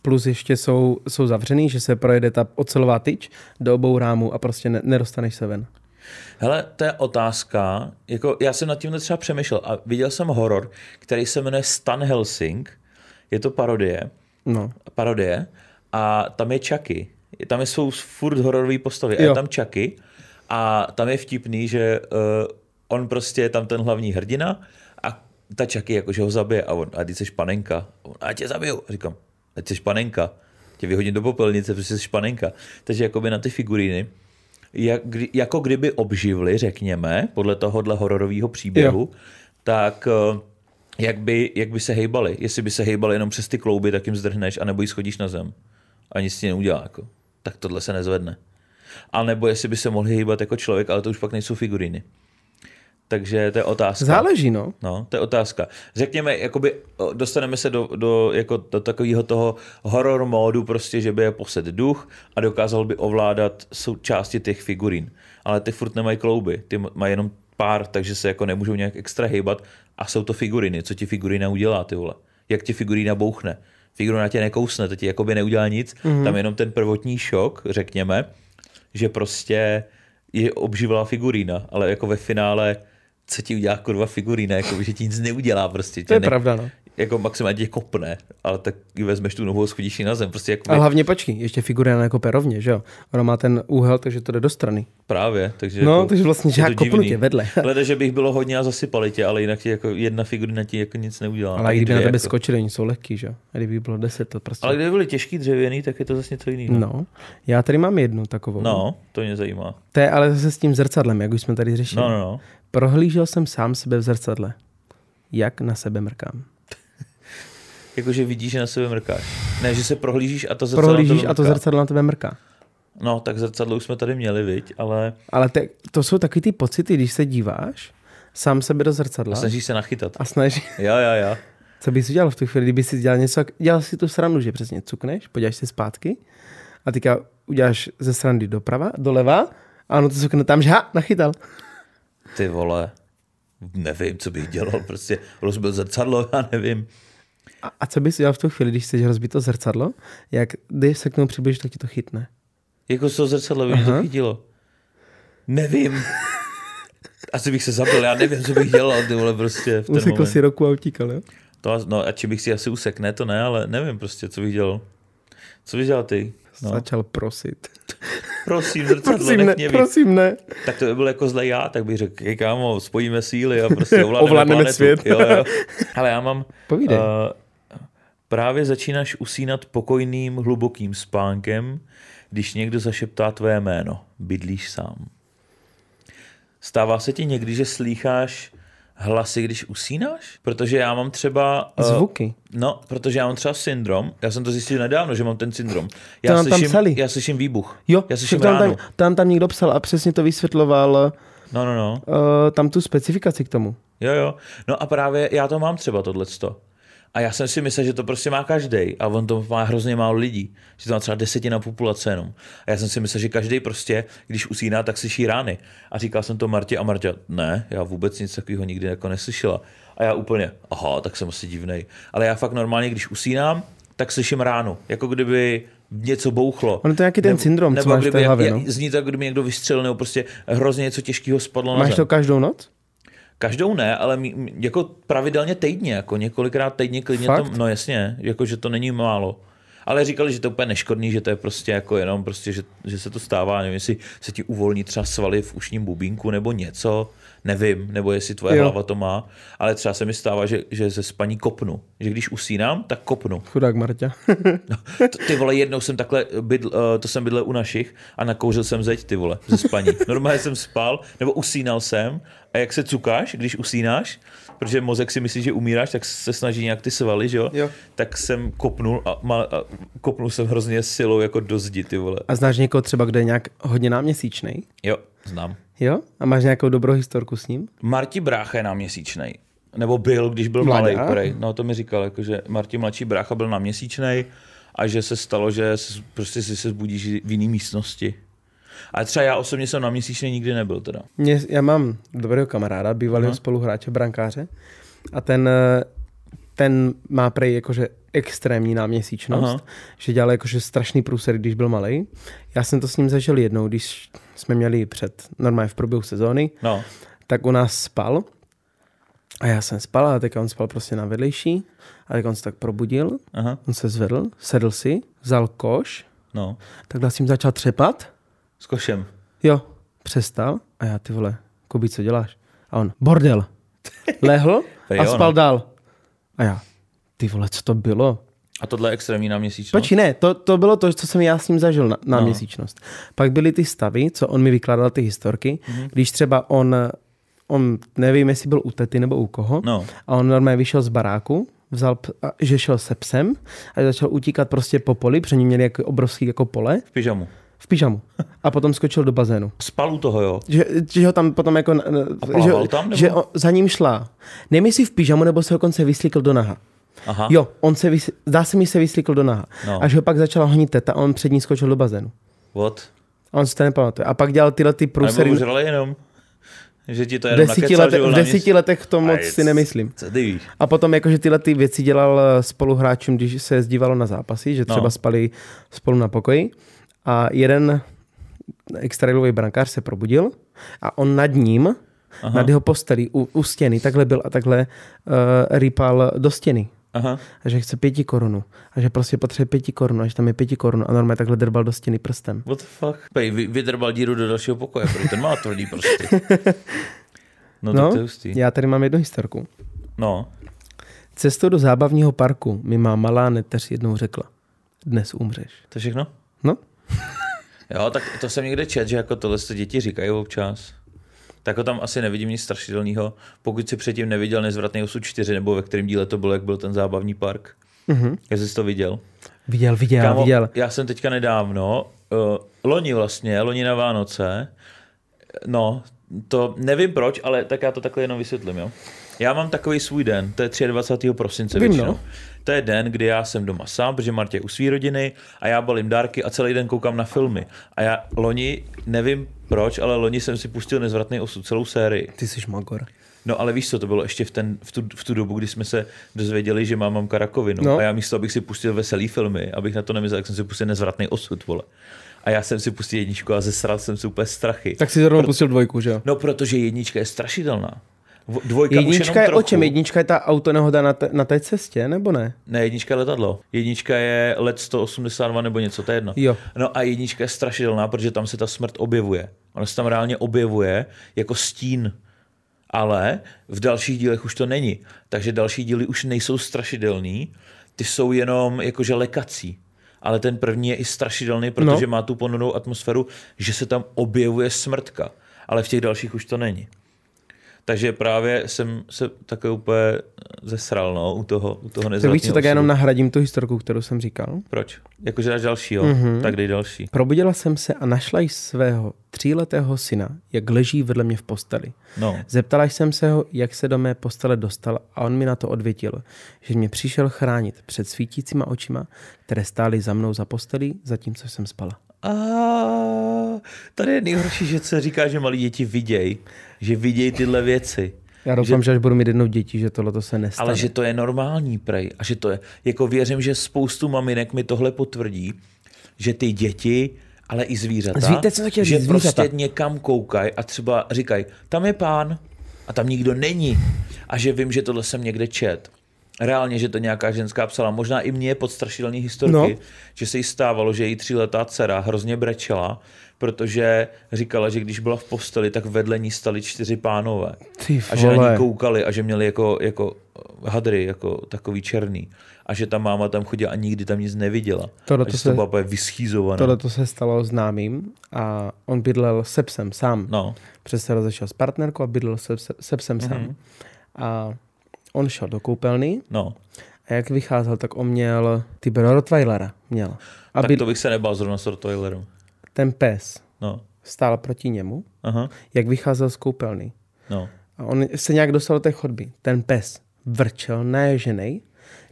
Plus ještě jsou, jsou zavřený, že se projede ta ocelová tyč do obou rámů a prostě ne, nedostaneš se ven. Hele, to je otázka, jako já jsem nad tím třeba přemýšlel a viděl jsem horor, který se jmenuje Stan Helsing, je to parodie, No. parodie a tam je Chucky. Tam jsou furt hororové postavy a Jo. je tam Chucky a tam je vtipný, že uh, on prostě je tam ten hlavní hrdina a ta Chucky jakože ho zabije a on, a ty jsi panenka. A on, a tě zabiju. A říkám, a ty jsi panenka. Tě vyhodím do popelnice, protože jsi panenka. Takže jakoby na ty figuríny, jak, jako kdyby obživli, řekněme, podle tohohle hororového příběhu, tak eh, jak by, jak by se hejbali. Jestli by se hejbali jenom přes ty klouby, tak jim zdrhneš, anebo jí schodíš na zem. A nic ti neudělá. Jako. Tak tohle se nezvedne. A nebo jestli by se mohli hýbat jako člověk, ale to už pak nejsou figuríny. Takže to je otázka. Záleží, no. No, to je otázka. Řekněme, jakoby dostaneme se do, do, jako do takového toho horror módu, prostě, že by je posed duch a dokázal by ovládat součásti těch figurín. Ale ty furt nemají klouby, ty mají jenom pár, takže se jako nemůžou nějak extra hejbat a jsou to figuriny. Co ti figurina udělá, ty vole? Jak ti figurina bouchne? Figurina tě nekousne, to ti jakoby neudělá nic, mm-hmm. tam je jenom ten prvotní šok, řekněme, že prostě je obživlá figurína, ale jako ve finále co ti udělá kurva figurína, jako, že ti nic neudělá prostě. To je ne, pravda, no. Jako maximálně tě kopne, ale tak vezmeš tu nohu a schodíš ji na zem. Prostě jako a hlavně počkej, ještě figurina jako perovně, že jo? Ona má ten úhel, takže to jde do strany. Právě, takže No, jako, takže vlastně, že já kopnu tě vedle. Hleda, že bych bylo hodně a zasypali tě, ale jinak ti jako jedna figurina ti jako nic neudělá. Ale i kdyby na tebe jako... skočili, oni jsou lehký, že jo? A kdyby bylo deset, to prostě... Ale kdyby byly těžký dřevěný, tak je to zase něco jiného. No, já tady mám jednu takovou. No, to mě zajímá. To je ale zase s tím zrcadlem, jak už jsme tady řešili. No, no, no. Prohlížel jsem sám sebe v zrcadle. Jak na sebe mrkám. Jakože vidíš, že na sebe mrkáš. Ne, že se prohlížíš a to zrcadlo Prohlížíš a to zrcadlo na tebe mrká. No, tak zrcadlo už jsme tady měli, viď, ale... Ale te, to jsou taky ty pocity, když se díváš sám sebe do zrcadla. A snažíš se nachytat. A snaží. Jo, jo, jo. Co bys udělal v tu chvíli, kdyby si dělal něco, dělal si tu srandu, že přesně cukneš, podíváš se zpátky a teďka uděláš ze srandy doprava, doleva a ono to cukne tam, že ha, nachytal. Ty vole, nevím, co bych dělal, prostě rozbil zrcadlo, já nevím. A, a co bys dělal v tu chvíli, když chceš rozbít to zrcadlo? Jak když se k tomu přiblížíš, tak ti to chytne. Jako co zrcadlo by mě to chytilo? Nevím. Asi bych se zabil, já nevím, co bych dělal, ty vole, prostě v ten Usekl moment. si roku a utíkal, jo? To, no a či bych si asi usekne, to ne, ale nevím prostě, co bych dělal. Co bys dělal ty? No. Začal prosit. Prosím, zrcadlo, prosím ne, prosím ne. Tak to by byl jako zlej já, tak bych řekl, hej kámo, spojíme síly a prostě ovládneme, Ovládneme svět. Jo, jo. Ale já mám... Povídej. Uh, právě začínáš usínat pokojným, hlubokým spánkem, když někdo zašeptá tvé jméno. Bydlíš sám. Stává se ti někdy, že slýcháš hlasy, když usínáš? Protože já mám třeba... eh, Zvuky. No, protože já mám třeba syndrom. Já jsem to zjistil nedávno, že mám ten syndrom. To Já, tam slyším, psali. já slyším výbuch. Jo, já slyším tam, tam, tam, tam někdo psal a přesně to vysvětloval No, no, no. uh, tam tu specifikaci k tomu. Jo, jo. No a právě já to mám třeba tohleto. A já jsem si myslel, že to prostě má každý a on to má hrozně málo lidí. Že to má třeba desetina populace jenom. A já jsem si myslel, že každý prostě, když usíná, tak slyší rány. A říkal jsem to Martě a Martě, ne, já vůbec nic takového nikdy jako neslyšela. A já úplně, aha, tak jsem asi divnej. Ale já fakt normálně, když usínám, tak slyším ránu. Jako kdyby něco bouchlo. Ono to je nějaký ten syndrom, co nebo máš v kdyby, hlavě, no. zní to, jako kdyby někdo vystřelil, nebo prostě hrozně něco těžkého spadlo na Máš to každou noc? Každou ne, ale mí- jako pravidelně týdně, jako několikrát týdně klidně Fakt? to, no jasně, jako že to není málo. Ale říkali, že to je úplně neškodný, že to je prostě jako jenom prostě, že, že se to stává, nevím, jestli se ti uvolní třeba svaly v ušním bubínku nebo něco, nevím, nebo jestli tvoje Jo. hlava to má, ale třeba se mi stává, že, že ze spaní kopnu, že když usínám, tak kopnu. Chudák Marťa. No, ty vole, jednou jsem takhle, bydl, uh, to jsem bydlel u našich a nakouřil jsem zeď, ty vole, ze spaní. Normálně jsem spal, nebo usínal jsem a jak se cukáš, když usínáš, protože mozek si myslí, že umíráš, tak se snaží nějak ty svaly, že jo? Jo. Tak jsem kopnul a, a kopnul jsem hrozně silou jako do zdi, ty vole. A znáš někoho třeba, kde je nějak hodně náměsíčnej? Jo, znám. Jo? A máš nějakou dobrou historku s ním? Marti brácha je náměsíčnej. Nebo byl, když byl malý, prej. No to mi říkal, jako, že Marti mladší brácha byl náměsíčnej a že se stalo, že prostě si se zbudíš v jiné místnosti. Ale třeba já osobně jsem na měsíčnej nikdy nebyl teda. Mě, já mám dobrého kamaráda, bývalého spoluhráče, brankáře a ten, eh, ten má prej jakože extrémní náměsíčnost, Aha. Že dělal jakože strašný průser, když byl malý. Já jsem to s ním zažil jednou, když jsme měli před, normálně v průběhu sezóny, No, tak u nás spal a já jsem spal a teď on spal prostě na vedlejší a teď on se tak probudil, aha, on se zvedl, sedl si, vzal koš, no. takhle s tím začal třepat S košem. Jo, přestal a já ty vole, Kubi, co děláš? A on, bordel. Lehl a spal dál. A já, ty vole, co to bylo? A tohle je extrémní na měsíčnost? Počkej, ne, to, to bylo to, co jsem já s ním zažil na, na No. měsíčnost. Pak byly ty stavy, co on mi vykládal ty historky, Mhm. mm-hmm. když třeba on, on nevím, jestli byl u tety nebo u koho, No. a on normálně vyšel z baráku, vzal, že šel se psem a začal utíkat prostě po poli, protože měli jako obrovský jako pole, V pyžamu. v pyžamu. A potom skočil do bazénu. Spal u toho, jo. Že, že ho tam potom jako... A že, tam, nebo? že za ním šla. Nevím, jestli v pyžamu, nebo se dokonce vyslíkl do naha. Aha. Jo, on se vys, zdá se mi, se vyslíkl do naha. No. Až ho pak začala honit teta a on před ní skočil do bazénu. What? A on si to nepamatuje. A pak dělal tyhle ty Nebo průsery. užrali jenom. Že ti to jenom desíti, nakecal, letech, že v desíti nic- letech to moc si nemyslím. Co ty víš? A potom jakože tyhle ty věci dělal eh, spoluhráčům, když se jezdívalo na zápasy, že třeba No. spali spolu na pokoji a jeden extrailový brankář se probudil a on nad ním, Aha. nad jeho postelí, u, u stěny, takhle byl a takhle uh, rýpal do stěny. Aha. A že chce pěti korunu. A že prostě potřebuje pěti korun. A že tam je pěti korun. A normálně takhle drbal do stěny prstem. What the fuck? Pej, vy, vydrbal díru do dalšího pokoje, protože ten má tvrdý prostě. No, no to je hustý. já tady mám jednu historku. No, Cestou do zábavního parku mi má malá neteř jednou řekla. Dnes umřeš. to je všechno? No, Jo, tak to jsem někde čet, že jako tohle to děti říkají občas. Tak ho tam asi nevidím nic strašidelného, pokud si předtím neviděl Nezvratný osud 4, nebo ve kterém díle to bylo, jak byl ten zábavní park. Mhm. Jestli jsi to viděl. viděl, viděl, Kámo, viděl. já jsem teďka nedávno, uh, loni vlastně, loni na Vánoce, no, to nevím proč, ale tak já to takhle jenom vysvětlím, jo. Já mám takový svůj den, to je 23. prosince Vím, většinou. no. To je den, kdy já jsem doma sám, protože Martě je u své rodiny a já balím dárky a celý den koukám na filmy. A já loni, nevím proč, ale loni jsem si pustil Nezvratný osud, celou sérii. Ty jsi magor. No ale víš co, to bylo ještě v, ten, v, tu, v tu dobu, kdy jsme se dozvěděli, že mám mamka rakovinu. No. A já místo, abych si pustil veselý filmy, abych na to nemyslel, tak jsem si pustil nezvratný osud, vole. A já jsem si pustil jedničku a zesral jsem si úplně strachy. Tak si zrovna pustil dvojku, že jo? No protože jednička je strašidelná. Dvojka už Jednička jenom je trochu. o čem? Jednička je ta autonehoda na, te, na té cestě, nebo ne? Ne, jednička je letadlo. Jednička je let 182 nebo něco, to je jedno. Jo. No a jednička je strašidelná, protože tam se ta smrt objevuje. Ona se tam reálně objevuje jako stín. Ale v dalších dílech už to není. Takže další díly už nejsou strašidelný, ty jsou jenom jakože lekací. Ale ten první je i strašidelný, protože No. má tu ponurou atmosféru, že se tam objevuje smrtka. Ale v těch dalších už to není. Takže právě jsem se také úplně zesral no, u toho, u toho Tak víš co, tak já jenom nahradím tu historku, kterou jsem říkal. Proč? Jakože dáš dalšího, Mhm. mm-hmm. tak dej další. Probudila jsem se a našla již svého tříletého syna, jak leží vedle mě v posteli. No, Zeptala jsem se ho, jak se do mé postele dostal a on mi na to odvětil, že mě přišel chránit před svítícíma očima, které stály za mnou za postelí, zatímco jsem spala. A tady je nejhorší, že se říká, že malí děti viděj, že vidějí tyhle věci. Já doufám, že, že až budu mít jednou děti, že tohle to se nestane. Ale že to je normální, prej. A že to je, jako věřím, že spoustu maminek mi tohle potvrdí, že ty děti, ale i zvířata, Zví- teď jsem chtěl že říct, zvířata. prostě někam koukají a třeba říkají, tam je pán a tam nikdo není. A že vím, že tohle jsem někde čet. Reálně, že to nějaká ženská psala, možná i mě pod strašidelný historky, No. že se jí stávalo, že její tříletá dcera hrozně brečela, protože říkala, že když byla v posteli, tak vedle ní stali čtyři pánové. Ty A že na ní koukali a že měli jako, jako hadry, jako takový černý. A že ta máma tam chodila a nikdy tam nic neviděla. Tohle to se- to vyschýzovaná. Tohle to se stalo známým a on bydlel se psem sám. No, Přes se rozešel s partnerkou a bydlel se, se, se psem Mhm. sám. A on šel do koupelny no. a jak vycházel, tak on měl ty Rottweilera měl. A tak to bych se nebál zrovna s Rottweilerem. ten pes No, stál proti němu, aha, jak vycházel z koupelny. no. A on se nějak dostal do té chodby. Ten pes vrčel naježenej,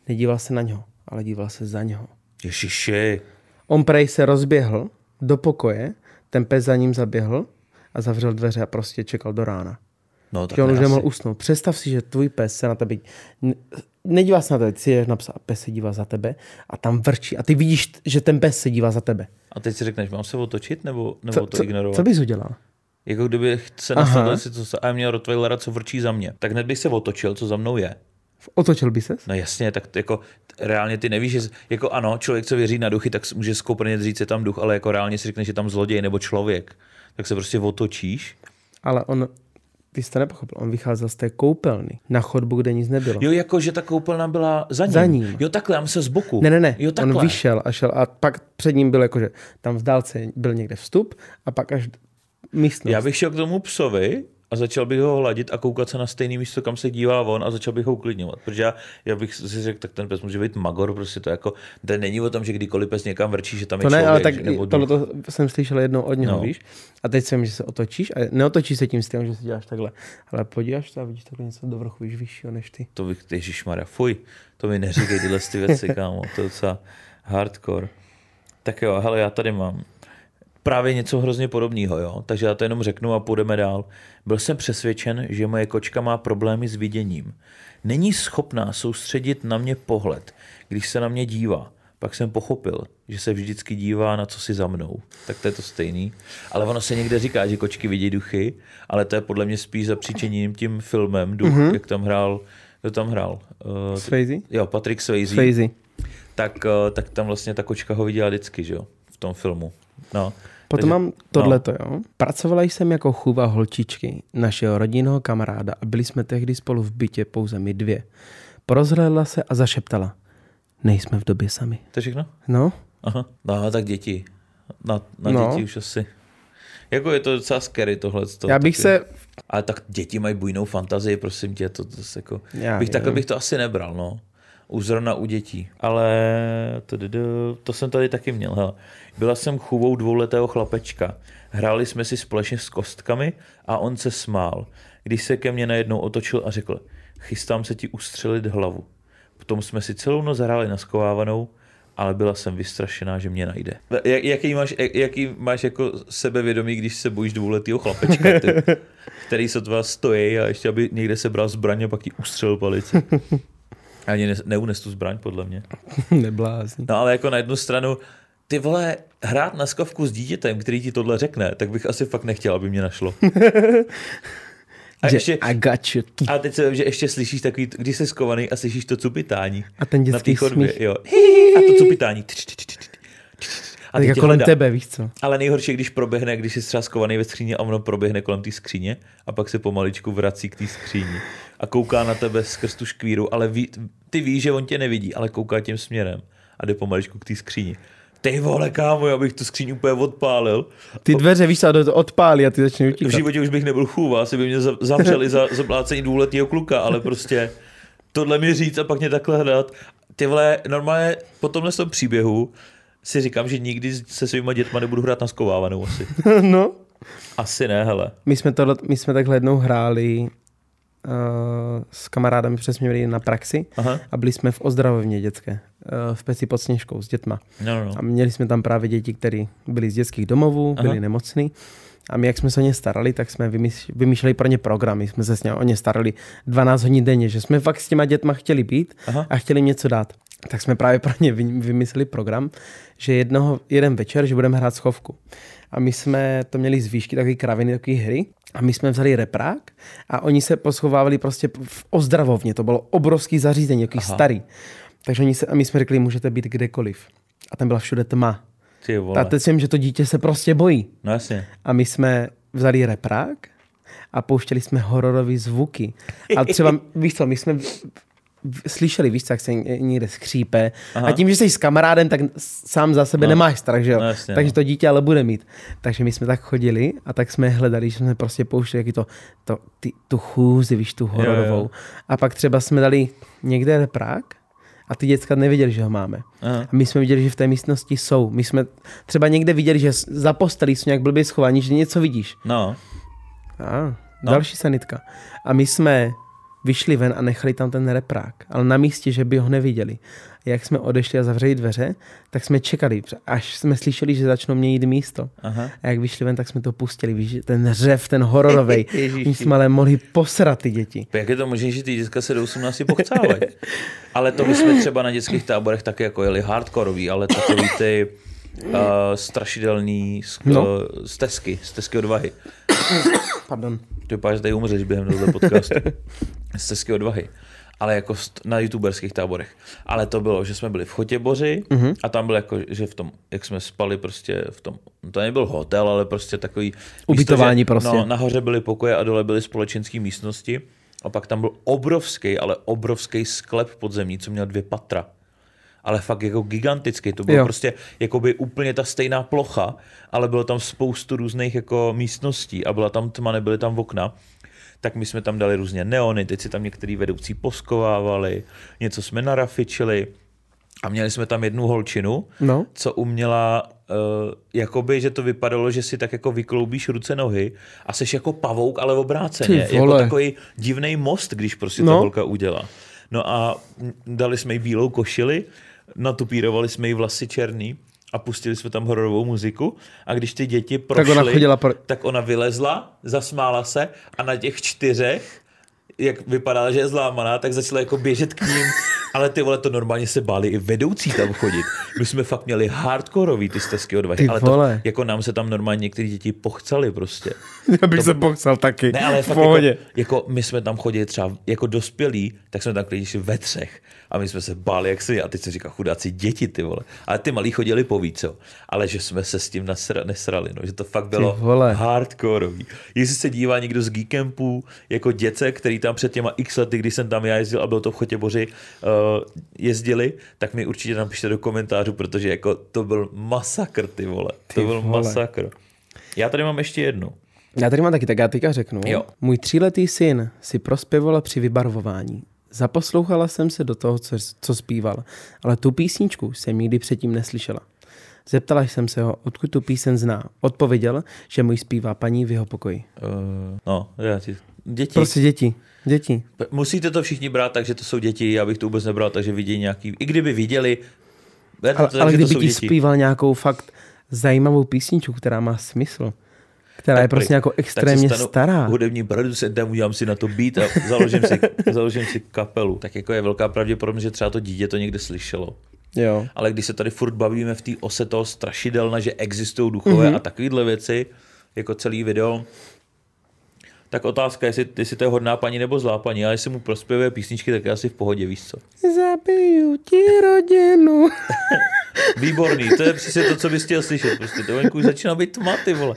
nedíval se na něho, ale díval se za něho. Ježiši. On prej se rozběhl do pokoje, ten pes za ním zaběhl a zavřel dveře a prostě čekal do rána. No, tak Že on už nemohl usnout. Představ si, že tvůj pes se na tebe... Nedívá se na tebe, ty si jdeš napsat a pes se dívá za tebe a tam vrčí. A ty vidíš, že ten pes se dívá za tebe. A teď si řekneš, mám se otočit nebo, nebo Co, to co, ignorovat? co bys udělal? Jako kdyby se nastavil situace a já měl Rottweilera, co vrčí za mě, tak hned bych se otočil, co za mnou je. Otočil by ses? No jasně, tak jako reálně ty nevíš, že jako ano, člověk, co věří na duchy, tak může skouprně říct, je tam duch, ale jako reálně si řekne, že tam zloděj nebo člověk, tak se prostě otočíš. Ale on, ty jsi to nepochopil, on vycházel z té koupelny na chodbu, kde nic nebylo. Jo, jako že ta koupelna byla za ním. Za ním. Jo, takhle, já se z boku. Ne, ne, ne, Jo, on takhle. vyšel a šel a pak před ním byl jakože tam v dálce byl někde vstup a pak až místnost. Já bych šel k tomu psovi a začal bych ho hladit a koukat se na stejné místo, kam se dívá on a začal bych ho uklidňovat. Protože já, já bych si řekl, tak ten pes může být magor, prostě to jako, to není o tom, že kdykoliv pes někam vrčí, že tam je To ne, člověk, ale tak nebo tohle to jsem slyšel jednou od něho, No. víš? A teď jsem, že se otočíš a neotočíš se tím stylem, že se děláš takhle. Ale podíváš se a vidíš takhle něco do vrchu, víš, vyššího než ty. To bych, ježišmarja, fuj, to mi neříkej tyhle ty věci, kámo, to je docela hardcore. Tak jo, hele, já tady mám právě něco hrozně podobného, jo, takže já to jenom řeknu a půjdeme dál. Byl jsem přesvědčen, že moje kočka má problémy s viděním. Není schopná soustředit na mě pohled, když se na mě dívá. Pak jsem pochopil, že se vždycky dívá na co si za mnou. Tak to je to stejný. Ale ono se někde říká, že kočky vidí duchy, ale to je podle mě spíš zapříčením tím filmem Duch, mm-hmm. jak tam hrál, kdo tam hrál? Uh, Swayze? jo, Patrick Swayze. Swayze. Tak, uh, tak tam vlastně ta kočka ho viděla vždycky, že jo, v tom filmu. No. Potom Takže- mám tohleto, jo. Pracovala jsem jako chůva holčičky našeho rodinného kamaráda a byli jsme tehdy spolu v bytě pouze my dvě. Porozhlédla se a zašeptala. Nejsme v době sami. To je všechno? No, Aha, no tak děti. Na, na No. děti už asi. Jako je to docela scary tohle. To, já bych taky. se... Ale tak děti mají bujnou fantazii, prosím tě, to, to, to jako, Já bych, takhle bych to asi nebral, no. Už zrovna u dětí. Ale tududu, to jsem tady taky měl. Hele. Byla jsem chůvou dvouletého chlapečka. Hráli jsme si společně s kostkami a on se smál. Když se ke mně najednou otočil a řekl, chystám se ti ustřelit hlavu. Potom jsme si celou noc hráli na skovávanou, ale byla jsem vystrašená, že mě najde. Jak, jaký, máš, jak- jaký máš jako sebevědomí, když se bojíš dvouletého chlapečka, ty, který se dva stojí a ještě aby někde sebral zbraň a pak ti ustřelil palici. Ani ne, neunes tu zbraň, podle mě. Neblázni. No ale jako na jednu stranu, ty vole, hrát na skavku s dítětem, který ti tohle řekne, tak bych asi fakt nechtěl, aby mě našlo. A, Že ještě, I got you. a teď se, že ještě slyšíš takový, když jsi skovaný a slyšíš to cupitání. A ten na dětský té chodbě, smích. jo. A to cupitání. A teď jako kolem hledá. tebe, víš co? Ale nejhorší, když proběhne, když jsi třeba skovaný ve skříně a ono proběhne kolem té skříně a pak se pomaličku vrací k té skříni a kouká na tebe skrz tu škvíru, ale ví, ty víš, že on tě nevidí, ale kouká tím směrem a jde pomaličku k té skříni. Ty vole, kámo, já bych tu skříň úplně odpálil. Ty dveře, víš a to odpálí a ty začne V utíkat. životě už bych nebyl chůva, asi by mě za- zavřeli za zaplácení dvouletého kluka, ale prostě tohle mi říct a pak mě takhle hledat. Ty vole, normálně po tomhle tom příběhu si říkám, že nikdy se svýma dětma nebudu hrát na skovávanou asi. no. Asi ne, hele. My jsme, tohle, my jsme takhle jednou hráli s kamarádami, měli na praxi Aha. a byli jsme v ozdravovně dětské, uh, v Peci pod Sněžkou s dětma. No, no, no. A měli jsme tam právě děti, které byly z dětských domovů, Aha. byly nemocný. A my, jak jsme se o ně starali, tak jsme vymýš- vymýšleli pro ně programy. Jsme se s ně, o ně starali 12 hodin denně, že jsme fakt s těma dětma chtěli být Aha. a chtěli jim něco dát. Tak jsme právě pro ně vy- vymysleli program, že jednoho, jeden večer, že budeme hrát schovku. A my jsme to měli z výšky, takový kraviny, takové hry. A my jsme vzali reprák a oni se poschovávali prostě v ozdravovně. To bylo obrovský zařízení, jaký Aha. starý. Takže oni se, a my jsme řekli, můžete být kdekoliv. A tam byla všude tma. Ty vole. A teď jsem, že to dítě se prostě bojí. No jasně. A my jsme vzali reprák a pouštěli jsme hororové zvuky. A třeba, víš co, my jsme slyšeli, víš jak se ně- někde skřípe. Aha. A tím, že jsi s kamarádem, tak sám za sebe No. nemáš strach, že jo? No jasně, Takže no. to dítě ale bude mít. Takže my jsme tak chodili a tak jsme hledali, že jsme prostě pouštěli jaký to, to ty, tu chůzi, víš, tu hororovou. jo. A pak třeba jsme dali někde reprák a ty děcka nevěděli, že ho máme. Aha. A my jsme viděli, že v té místnosti jsou. My jsme třeba někde viděli, že za postelí jsou nějak blbě schovaní, že něco vidíš. No. A, no. další sanitka. A my jsme vyšli ven a nechali tam ten reprák, ale na místě, že by ho neviděli. A jak jsme odešli a zavřeli dveře, tak jsme čekali, až jsme slyšeli, že začnou měnit místo. Aha. A jak vyšli ven, tak jsme to pustili, víš, ten řev, ten hororovej. Ježiši. My jsme ale mohli posrat ty děti. Jak je to možné, že ty děcka se do 18 pochcávají? Ale to my jsme třeba na dětských táborech taky jako jeli hardkorový, ale takový ty uh, strašidelný sk- No. uh, stezky, stezky odvahy. Pardon. Ty vypadá, že tady umřeš během tohoto podcastu. Stezky odvahy. Ale jako st- na youtuberských táborech. Ale to bylo, že jsme byli v Chotěboři Mhm. mm-hmm. a tam bylo jako, že v tom, jak jsme spali prostě v tom, to nebyl hotel, ale prostě takový Ubytování že, prostě. No, nahoře byly pokoje a dole byly společenské místnosti a pak tam byl obrovský, ale obrovský sklep podzemní, co měl dvě patra. Ale fakt jako gigantický, to bylo jo. Prostě jakoby úplně ta stejná plocha, ale bylo tam spoustu různých jako místností a byla tam tma, nebyly tam okna. tak my jsme tam dali různě neony, teď si tam některý vedoucí poskovávali, něco jsme narafičili a měli jsme tam jednu holčinu, No. co uměla, uh, jakoby, že to vypadalo, že si tak jako vykloubíš ruce, nohy a seš jako pavouk, ale obráceně. Jako takový divný most, když prostě ta No. holka udělá. No a dali jsme jí bílou košili, natupírovali jsme jí vlasy černý a pustili jsme tam hororovou muziku. A když ty děti prošly, ona chodila pro- tak ona vylezla, zasmála se a na těch čtyřech jak vypadala, že je zlámaná, tak začala jako běžet k ním, ale ty vole to normálně se báli i vedoucí tam chodit. My jsme fakt měli hardkorový ty stezky odvahy, Ty ale to, jako nám se tam normálně některé děti pochcali prostě. Já bych se pochcel taky. Ne, ale fakt pohodě. jako, jako, my jsme tam chodili třeba jako dospělí, tak jsme tam klidně šli ve třech. A my jsme se báli, jak se a teď se říká chudáci děti, ty vole. Ale ty malí chodili po víc, jo. Ale že jsme se s tím nasra, nesrali, no. že to fakt bylo hardkorový. Jestli se dívá někdo z Geekempu, jako děce, který tam před těma x lety, když jsem tam já jezdil a byl to v Chotěboři, uh, jezdili, tak mi určitě tam pište do komentářů, protože jako to byl masakr, ty vole. Ty to byl vole. masakr. Já tady mám ještě jednu. Já tady mám taky, tak já teďka řeknu. Jo. Můj tříletý syn si prospěvala při vybarvování. Zaposlouchala jsem se do toho, co, co zpíval, ale tu písničku jsem nikdy předtím neslyšela. Zeptala jsem se ho, odkud tu píseň zná. Odpověděl, že můj zpívá paní v jeho pokoji. Uh, no, já ti... Děti. Prostě děti. Děti. Musíte to všichni brát tak, že to jsou děti, já bych to vůbec nebral, takže vidí nějaký, i kdyby viděli, Ale, to, ale kdyby ti děti. zpíval nějakou fakt zajímavou písničku, která má smysl, která je Tak prostě prý. jako Tak extrémně stanu stará. Hudební producentem, udělám si na to beat a založím si, založím si kapelu. Tak jako je velká pravděpodobnost, že třeba to dítě to někde slyšelo. Jo. Ale když se tady furt bavíme v té ose toho strašidelna, že existují duchové Mhm. mm-hmm. a takovéhle věci, jako celý video, tak otázka je, jestli, jestli to je hodná paní nebo zlá paní, ale jestli mu prospěvuje písničky, tak je asi v pohodě, víš co. Zabiju ti rodinu. Výborný, to je přesně to, co bys chtěl slyšet. Prostě to venku už začíná být tma, ty vole.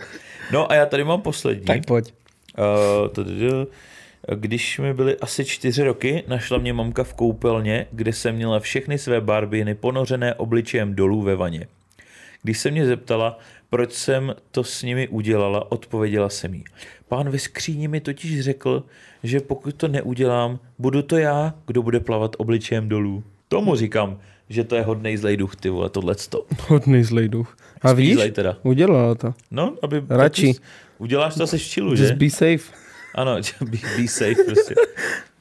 No a já tady mám poslední. tak pojď. Uh, když mi byly asi čtyři roky, našla mě mamka v koupelně, kde jsem měla všechny své barbiny ponořené obličejem dolů ve vaně. Když se mě zeptala, proč jsem to s nimi udělala, odpověděla jsem jí. Pán ve skříni mi totiž řekl, že pokud to neudělám, budu to já, kdo bude plavat obličejem dolů. Tomu říkám, že to je hodnej zlej duch, ty vole, tohleto. Hodný zlej duch. A Spíš víš, zlej teda. udělala to. No, aby... Radši. Uděláš to, seš v čilu, Just že? be safe. Ano, be, be safe prostě.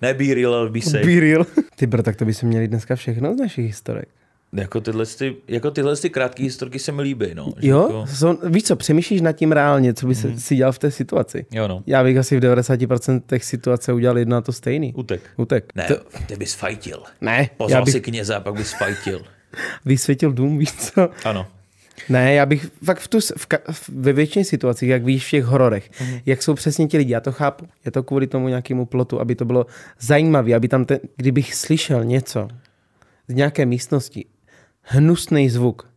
Ne be real, ale be safe. Be real. Ty bro, tak to by se měli dneska všechno z našich historek. Jako tyhle, ty, jako tyhle ty krátké historky se mi líbí, no. Že Jo? Jako, Jsou, víš co, přemýšlíš nad tím reálně, co by se, si dělal v té situaci. jo, no. Já bych asi v 90% situace udělal jedno a to stejný. Utek. Utek. Ne, To, ty bys fajtil. ne, já Pozval bych si kněze a pak bys fajtil. vysvětil dům, víš co? Ano. Ne, já bych fakt v tu, v, v, ve většině situacích, jak víš v těch hororech, Mhm. mm-hmm. jak jsou přesně ti lidi, já to chápu. Je to kvůli tomu nějakému plotu, aby to bylo zajímavé, aby tam, ten, kdybych slyšel něco z nějaké místnosti, hnusný zvuk,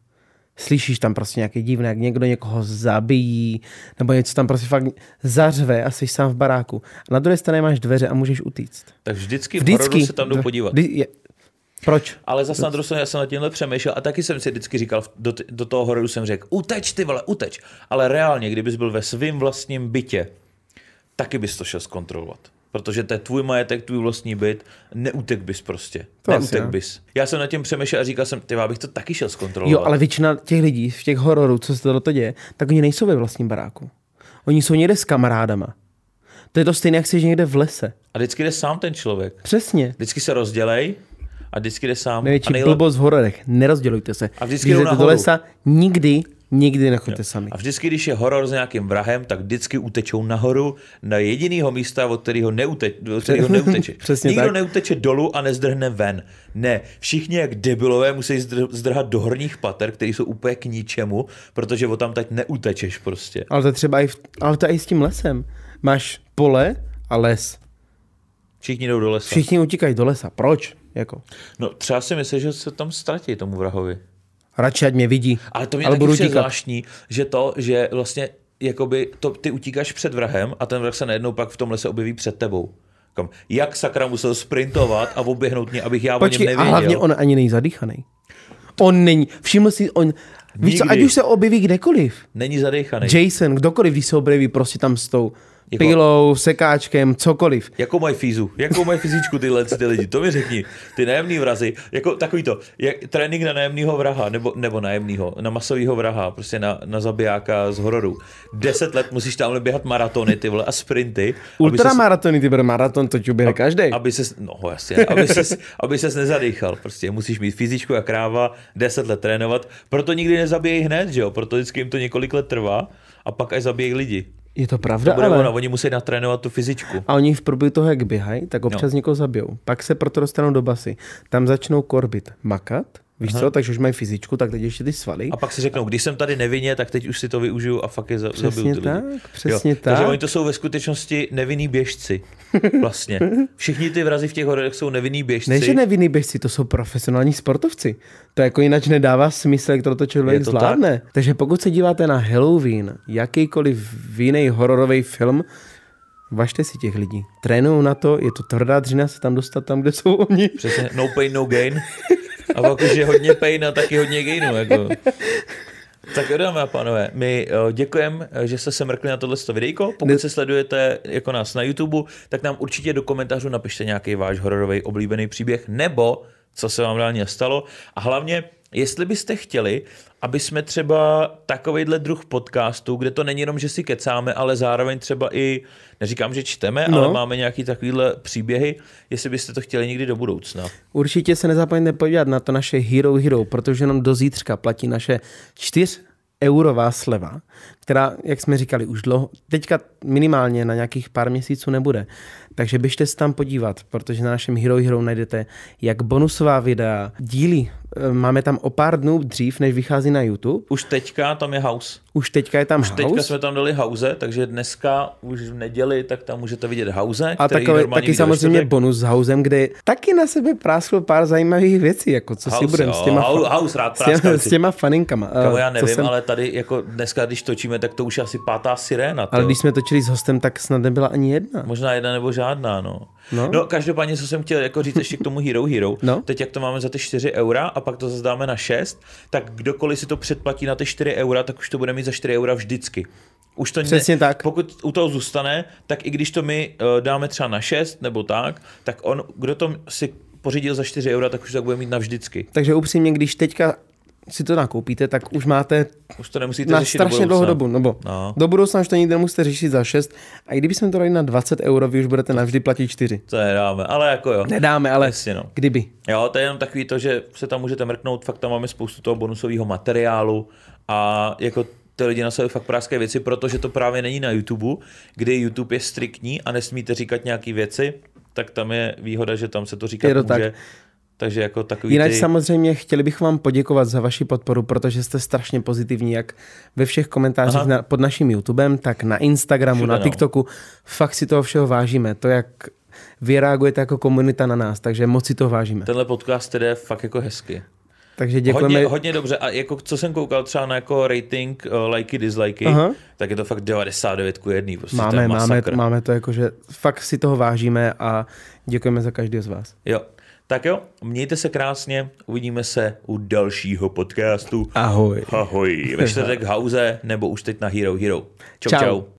slyšíš tam prostě nějaký divný, jak někdo někoho zabijí, nebo něco tam prostě fakt zařve a jsi sám v baráku. A na druhé straně máš dveře a můžeš utíct. Tak vždycky, v hororu se tam jdou podívat. Vždy, je, proč? Ale zase na druhou stranu já jsem nad tímhle přemýšlel a taky jsem si vždycky říkal, do, do toho hororu jsem řekl, uteč ty vole, uteč. Ale reálně, kdybys byl ve svém vlastním bytě, taky bys to šel zkontrolovat. Protože to je tvůj majetek, tvůj vlastní byt, neutek bys prostě. To asi neutek ne. bys. Já jsem nad tím přemýšlel a říkal jsem, ty bych to taky šel zkontrolovat. Jo, ale většina těch lidí v těch hororů, co se to děje, tak oni nejsou ve vlastním baráku. Oni jsou někde s kamarádama. To je to stejné, jak jsi někde v lese. A vždycky jde sám ten člověk. Přesně. Vždycky se rozdělej a vždycky jde sám. Největší nejlep- blbost v hororech. Nerozdělujte se. A vždycky Když jdou jdete do lesa, nikdy, nikdy nechoďte sami. a vždycky, když je horor s nějakým vrahem, tak vždycky utečou nahoru na jedinýho místa, od kterého, neuteč, od kterého neuteče. Přesně Nikdo tak. neuteče dolů a nezdrhne ven. Ne, všichni jak debilové musí zdr- zdrhat do horních pater, které jsou úplně k ničemu, protože o tam teď neutečeš prostě. Ale to je třeba i, v, ale to je i s tím lesem. Máš pole a les. Všichni jdou do lesa. Všichni utíkají do lesa. Proč? Jako. No třeba si myslím, že se tam ztratí tomu vrahovi. Radši, ať mě vidí. Ale to mě ale taky budu zvláštní, že to, že vlastně jakoby to, ty utíkáš před vrahem a ten vrah se najednou pak v tom lese objeví před tebou. Kam, jak sakra musel sprintovat a oběhnout mě, abych já o něm Počkej, a nevěděl. hlavně on ani není zadýchaný. On není. Všiml si, on... Víš co, Nikdy. ať už se objeví kdekoliv. Není zadejchaný. Jason, kdokoliv, když se objeví prostě tam s tou Jako- pilou, sekáčkem, cokoliv. Jakou mají fízu? Jakou mají fyzičku tyhle ty lidi? To mi řekni. Ty nájemný vrazy, jako takový to, jak, trénink na nájemného vraha, nebo, nebo nájemného, na masového vraha, prostě na, na zabijáka z hororu. Deset let musíš tamhle běhat maratony, ty vole, a sprinty. ses- Ultramaratony, ty bere maraton, to ti uběhne každý. aby ses, no jasně, aby ses, aby ses nezadýchal. Prostě musíš mít fyzičku a kráva, deset let trénovat, proto nikdy nezabíjejí hned, že jo? Proto vždycky jim to několik let trvá a pak až zabíjejí lidi. Je to To pravda, bude ale... ono, oni musí natrénovat tu fyzičku. A oni v průběhu toho, jak běhají, tak občas No. někoho zabijou. Pak se proto dostanou do basy. Tam začnou korbit, makat, víš co, takže už mají fyzičku, tak teď ještě ty svaly. A pak si řeknou, když jsem tady nevinně, tak teď už si to využiju a fakt je za, zabiju Přesně ty tak, lidi. přesně Takže tak. oni to jsou ve skutečnosti nevinný běžci. Vlastně. Všichni ty vrazy v těch hororech jsou nevinný běžci. Ne, že nevinný běžci, to jsou profesionální sportovci. To jako jinak nedává smysl, jak to, to člověk Je to zvládne. Takže pokud se díváte na Halloween, jakýkoliv jiný hororový film, važte si těch lidí. Trénují na to, je to tvrdá dřina se tam dostat tam, kde jsou oni. Přesně, no pain, no gain. A pak už je hodně pain a taky hodně gainu. Jako. Tak jo, dámy a pánové, my děkujeme, že jste se mrkli na tohle videjko. Pokud se sledujete jako nás na YouTube, tak nám určitě do komentářů napište nějaký váš hororový oblíbený příběh, nebo co se vám reálně stalo. A hlavně, jestli byste chtěli, aby jsme třeba takovýhle druh podcastu, kde to není jenom, že si kecáme, ale zároveň třeba i, neříkám, že čteme, No. ale máme nějaký takovýhle příběhy, jestli byste to chtěli někdy do budoucna. Určitě se nezapomeňte podívat na to naše Hero Hero, protože nám do zítřka platí naše 4 eurová sleva, která, jak jsme říkali, už dlouho, teďka minimálně na nějakých pár měsíců nebude. Takže běžte se tam podívat, protože na našem Hero Hero najdete jak bonusová videa, díly. E, Máme tam o pár dnů dřív, než vychází na YouTube. Už teďka tam je house. Už teďka je tam Už teďka house. jsme tam dali hauze, takže dneska už v neděli, tak tam můžete vidět hauze, A takové, taky samozřejmě čtvrtek. bonus s housem, kde taky na sebe prásklo pár zajímavých věcí, jako co si House, budeme jo, s těma, hau- house rád s těma, s si. těma faninkama. Kamo, Eh, já nevím, jsem- ale tady jako dneska, když točíme, tak to už je asi pátá siréna. Ale to. když jsme točili s hostem, tak snad nebyla ani jedna. Možná jedna nebo žádná, no. No. No. no každopádně, co jsem chtěl jako říct ještě k tomu Hero Hero, No. teď jak to máme za ty 4 eura a pak to zase dáme na 6, tak kdokoliv si to předplatí na ty 4 eura, tak už to bude mít za 4 eura vždycky. Už to Přesně ne, tak. Pokud u toho zůstane, tak i když to my uh, dáme třeba na 6 nebo tak, tak on, kdo to si pořídil za 4 eura, tak už to tak bude mít navždycky. Takže upřímně, když teďka si to nakoupíte, tak už máte Už to nemusíte na řešit strašně dlouhou dobu. Nebo No. do budoucna už to nikdy nemusíte řešit za 6. A i kdybychom to dali na 20 euro, vy už budete navždy platit 4. To nedáme, ale jako jo. Nedáme, ale Jasně, no. kdyby. Jo, to je jenom takový to, že se tam můžete mrknout, fakt tam máme spoustu toho bonusového materiálu a jako ty lidi na sebe fakt práskají věci, protože to právě není na YouTube, kdy YouTube je striktní a nesmíte říkat nějaké věci, tak tam je výhoda, že tam se to říkat Je to může. tak. Takže jako takový Jinak ty... samozřejmě chtěli bychom vám poděkovat za vaši podporu, protože jste strašně pozitivní, jak ve všech komentářích Aha. na, pod naším YouTubem, tak na Instagramu, Všude, na no. TikToku. Fakt si toho všeho vážíme. To, jak vy reagujete jako komunita na nás, takže moc si to vážíme. Tenhle podcast tedy je fakt jako hezky. Takže děkujeme. Hodně, hodně dobře. A jako co jsem koukal třeba na jako rating, uh, likey, dislikey, Aha. tak je to fakt 99 ku 1. Prostě Máme, máme, máme to jako, že fakt si toho vážíme a děkujeme za každého z vás. Jo. Tak jo, mějte se krásně, uvidíme se u dalšího podcastu. Ahoj. Ahoj, ve čtvrtek hauze, nebo už teď na Hero Hero. Čau. čau. čau.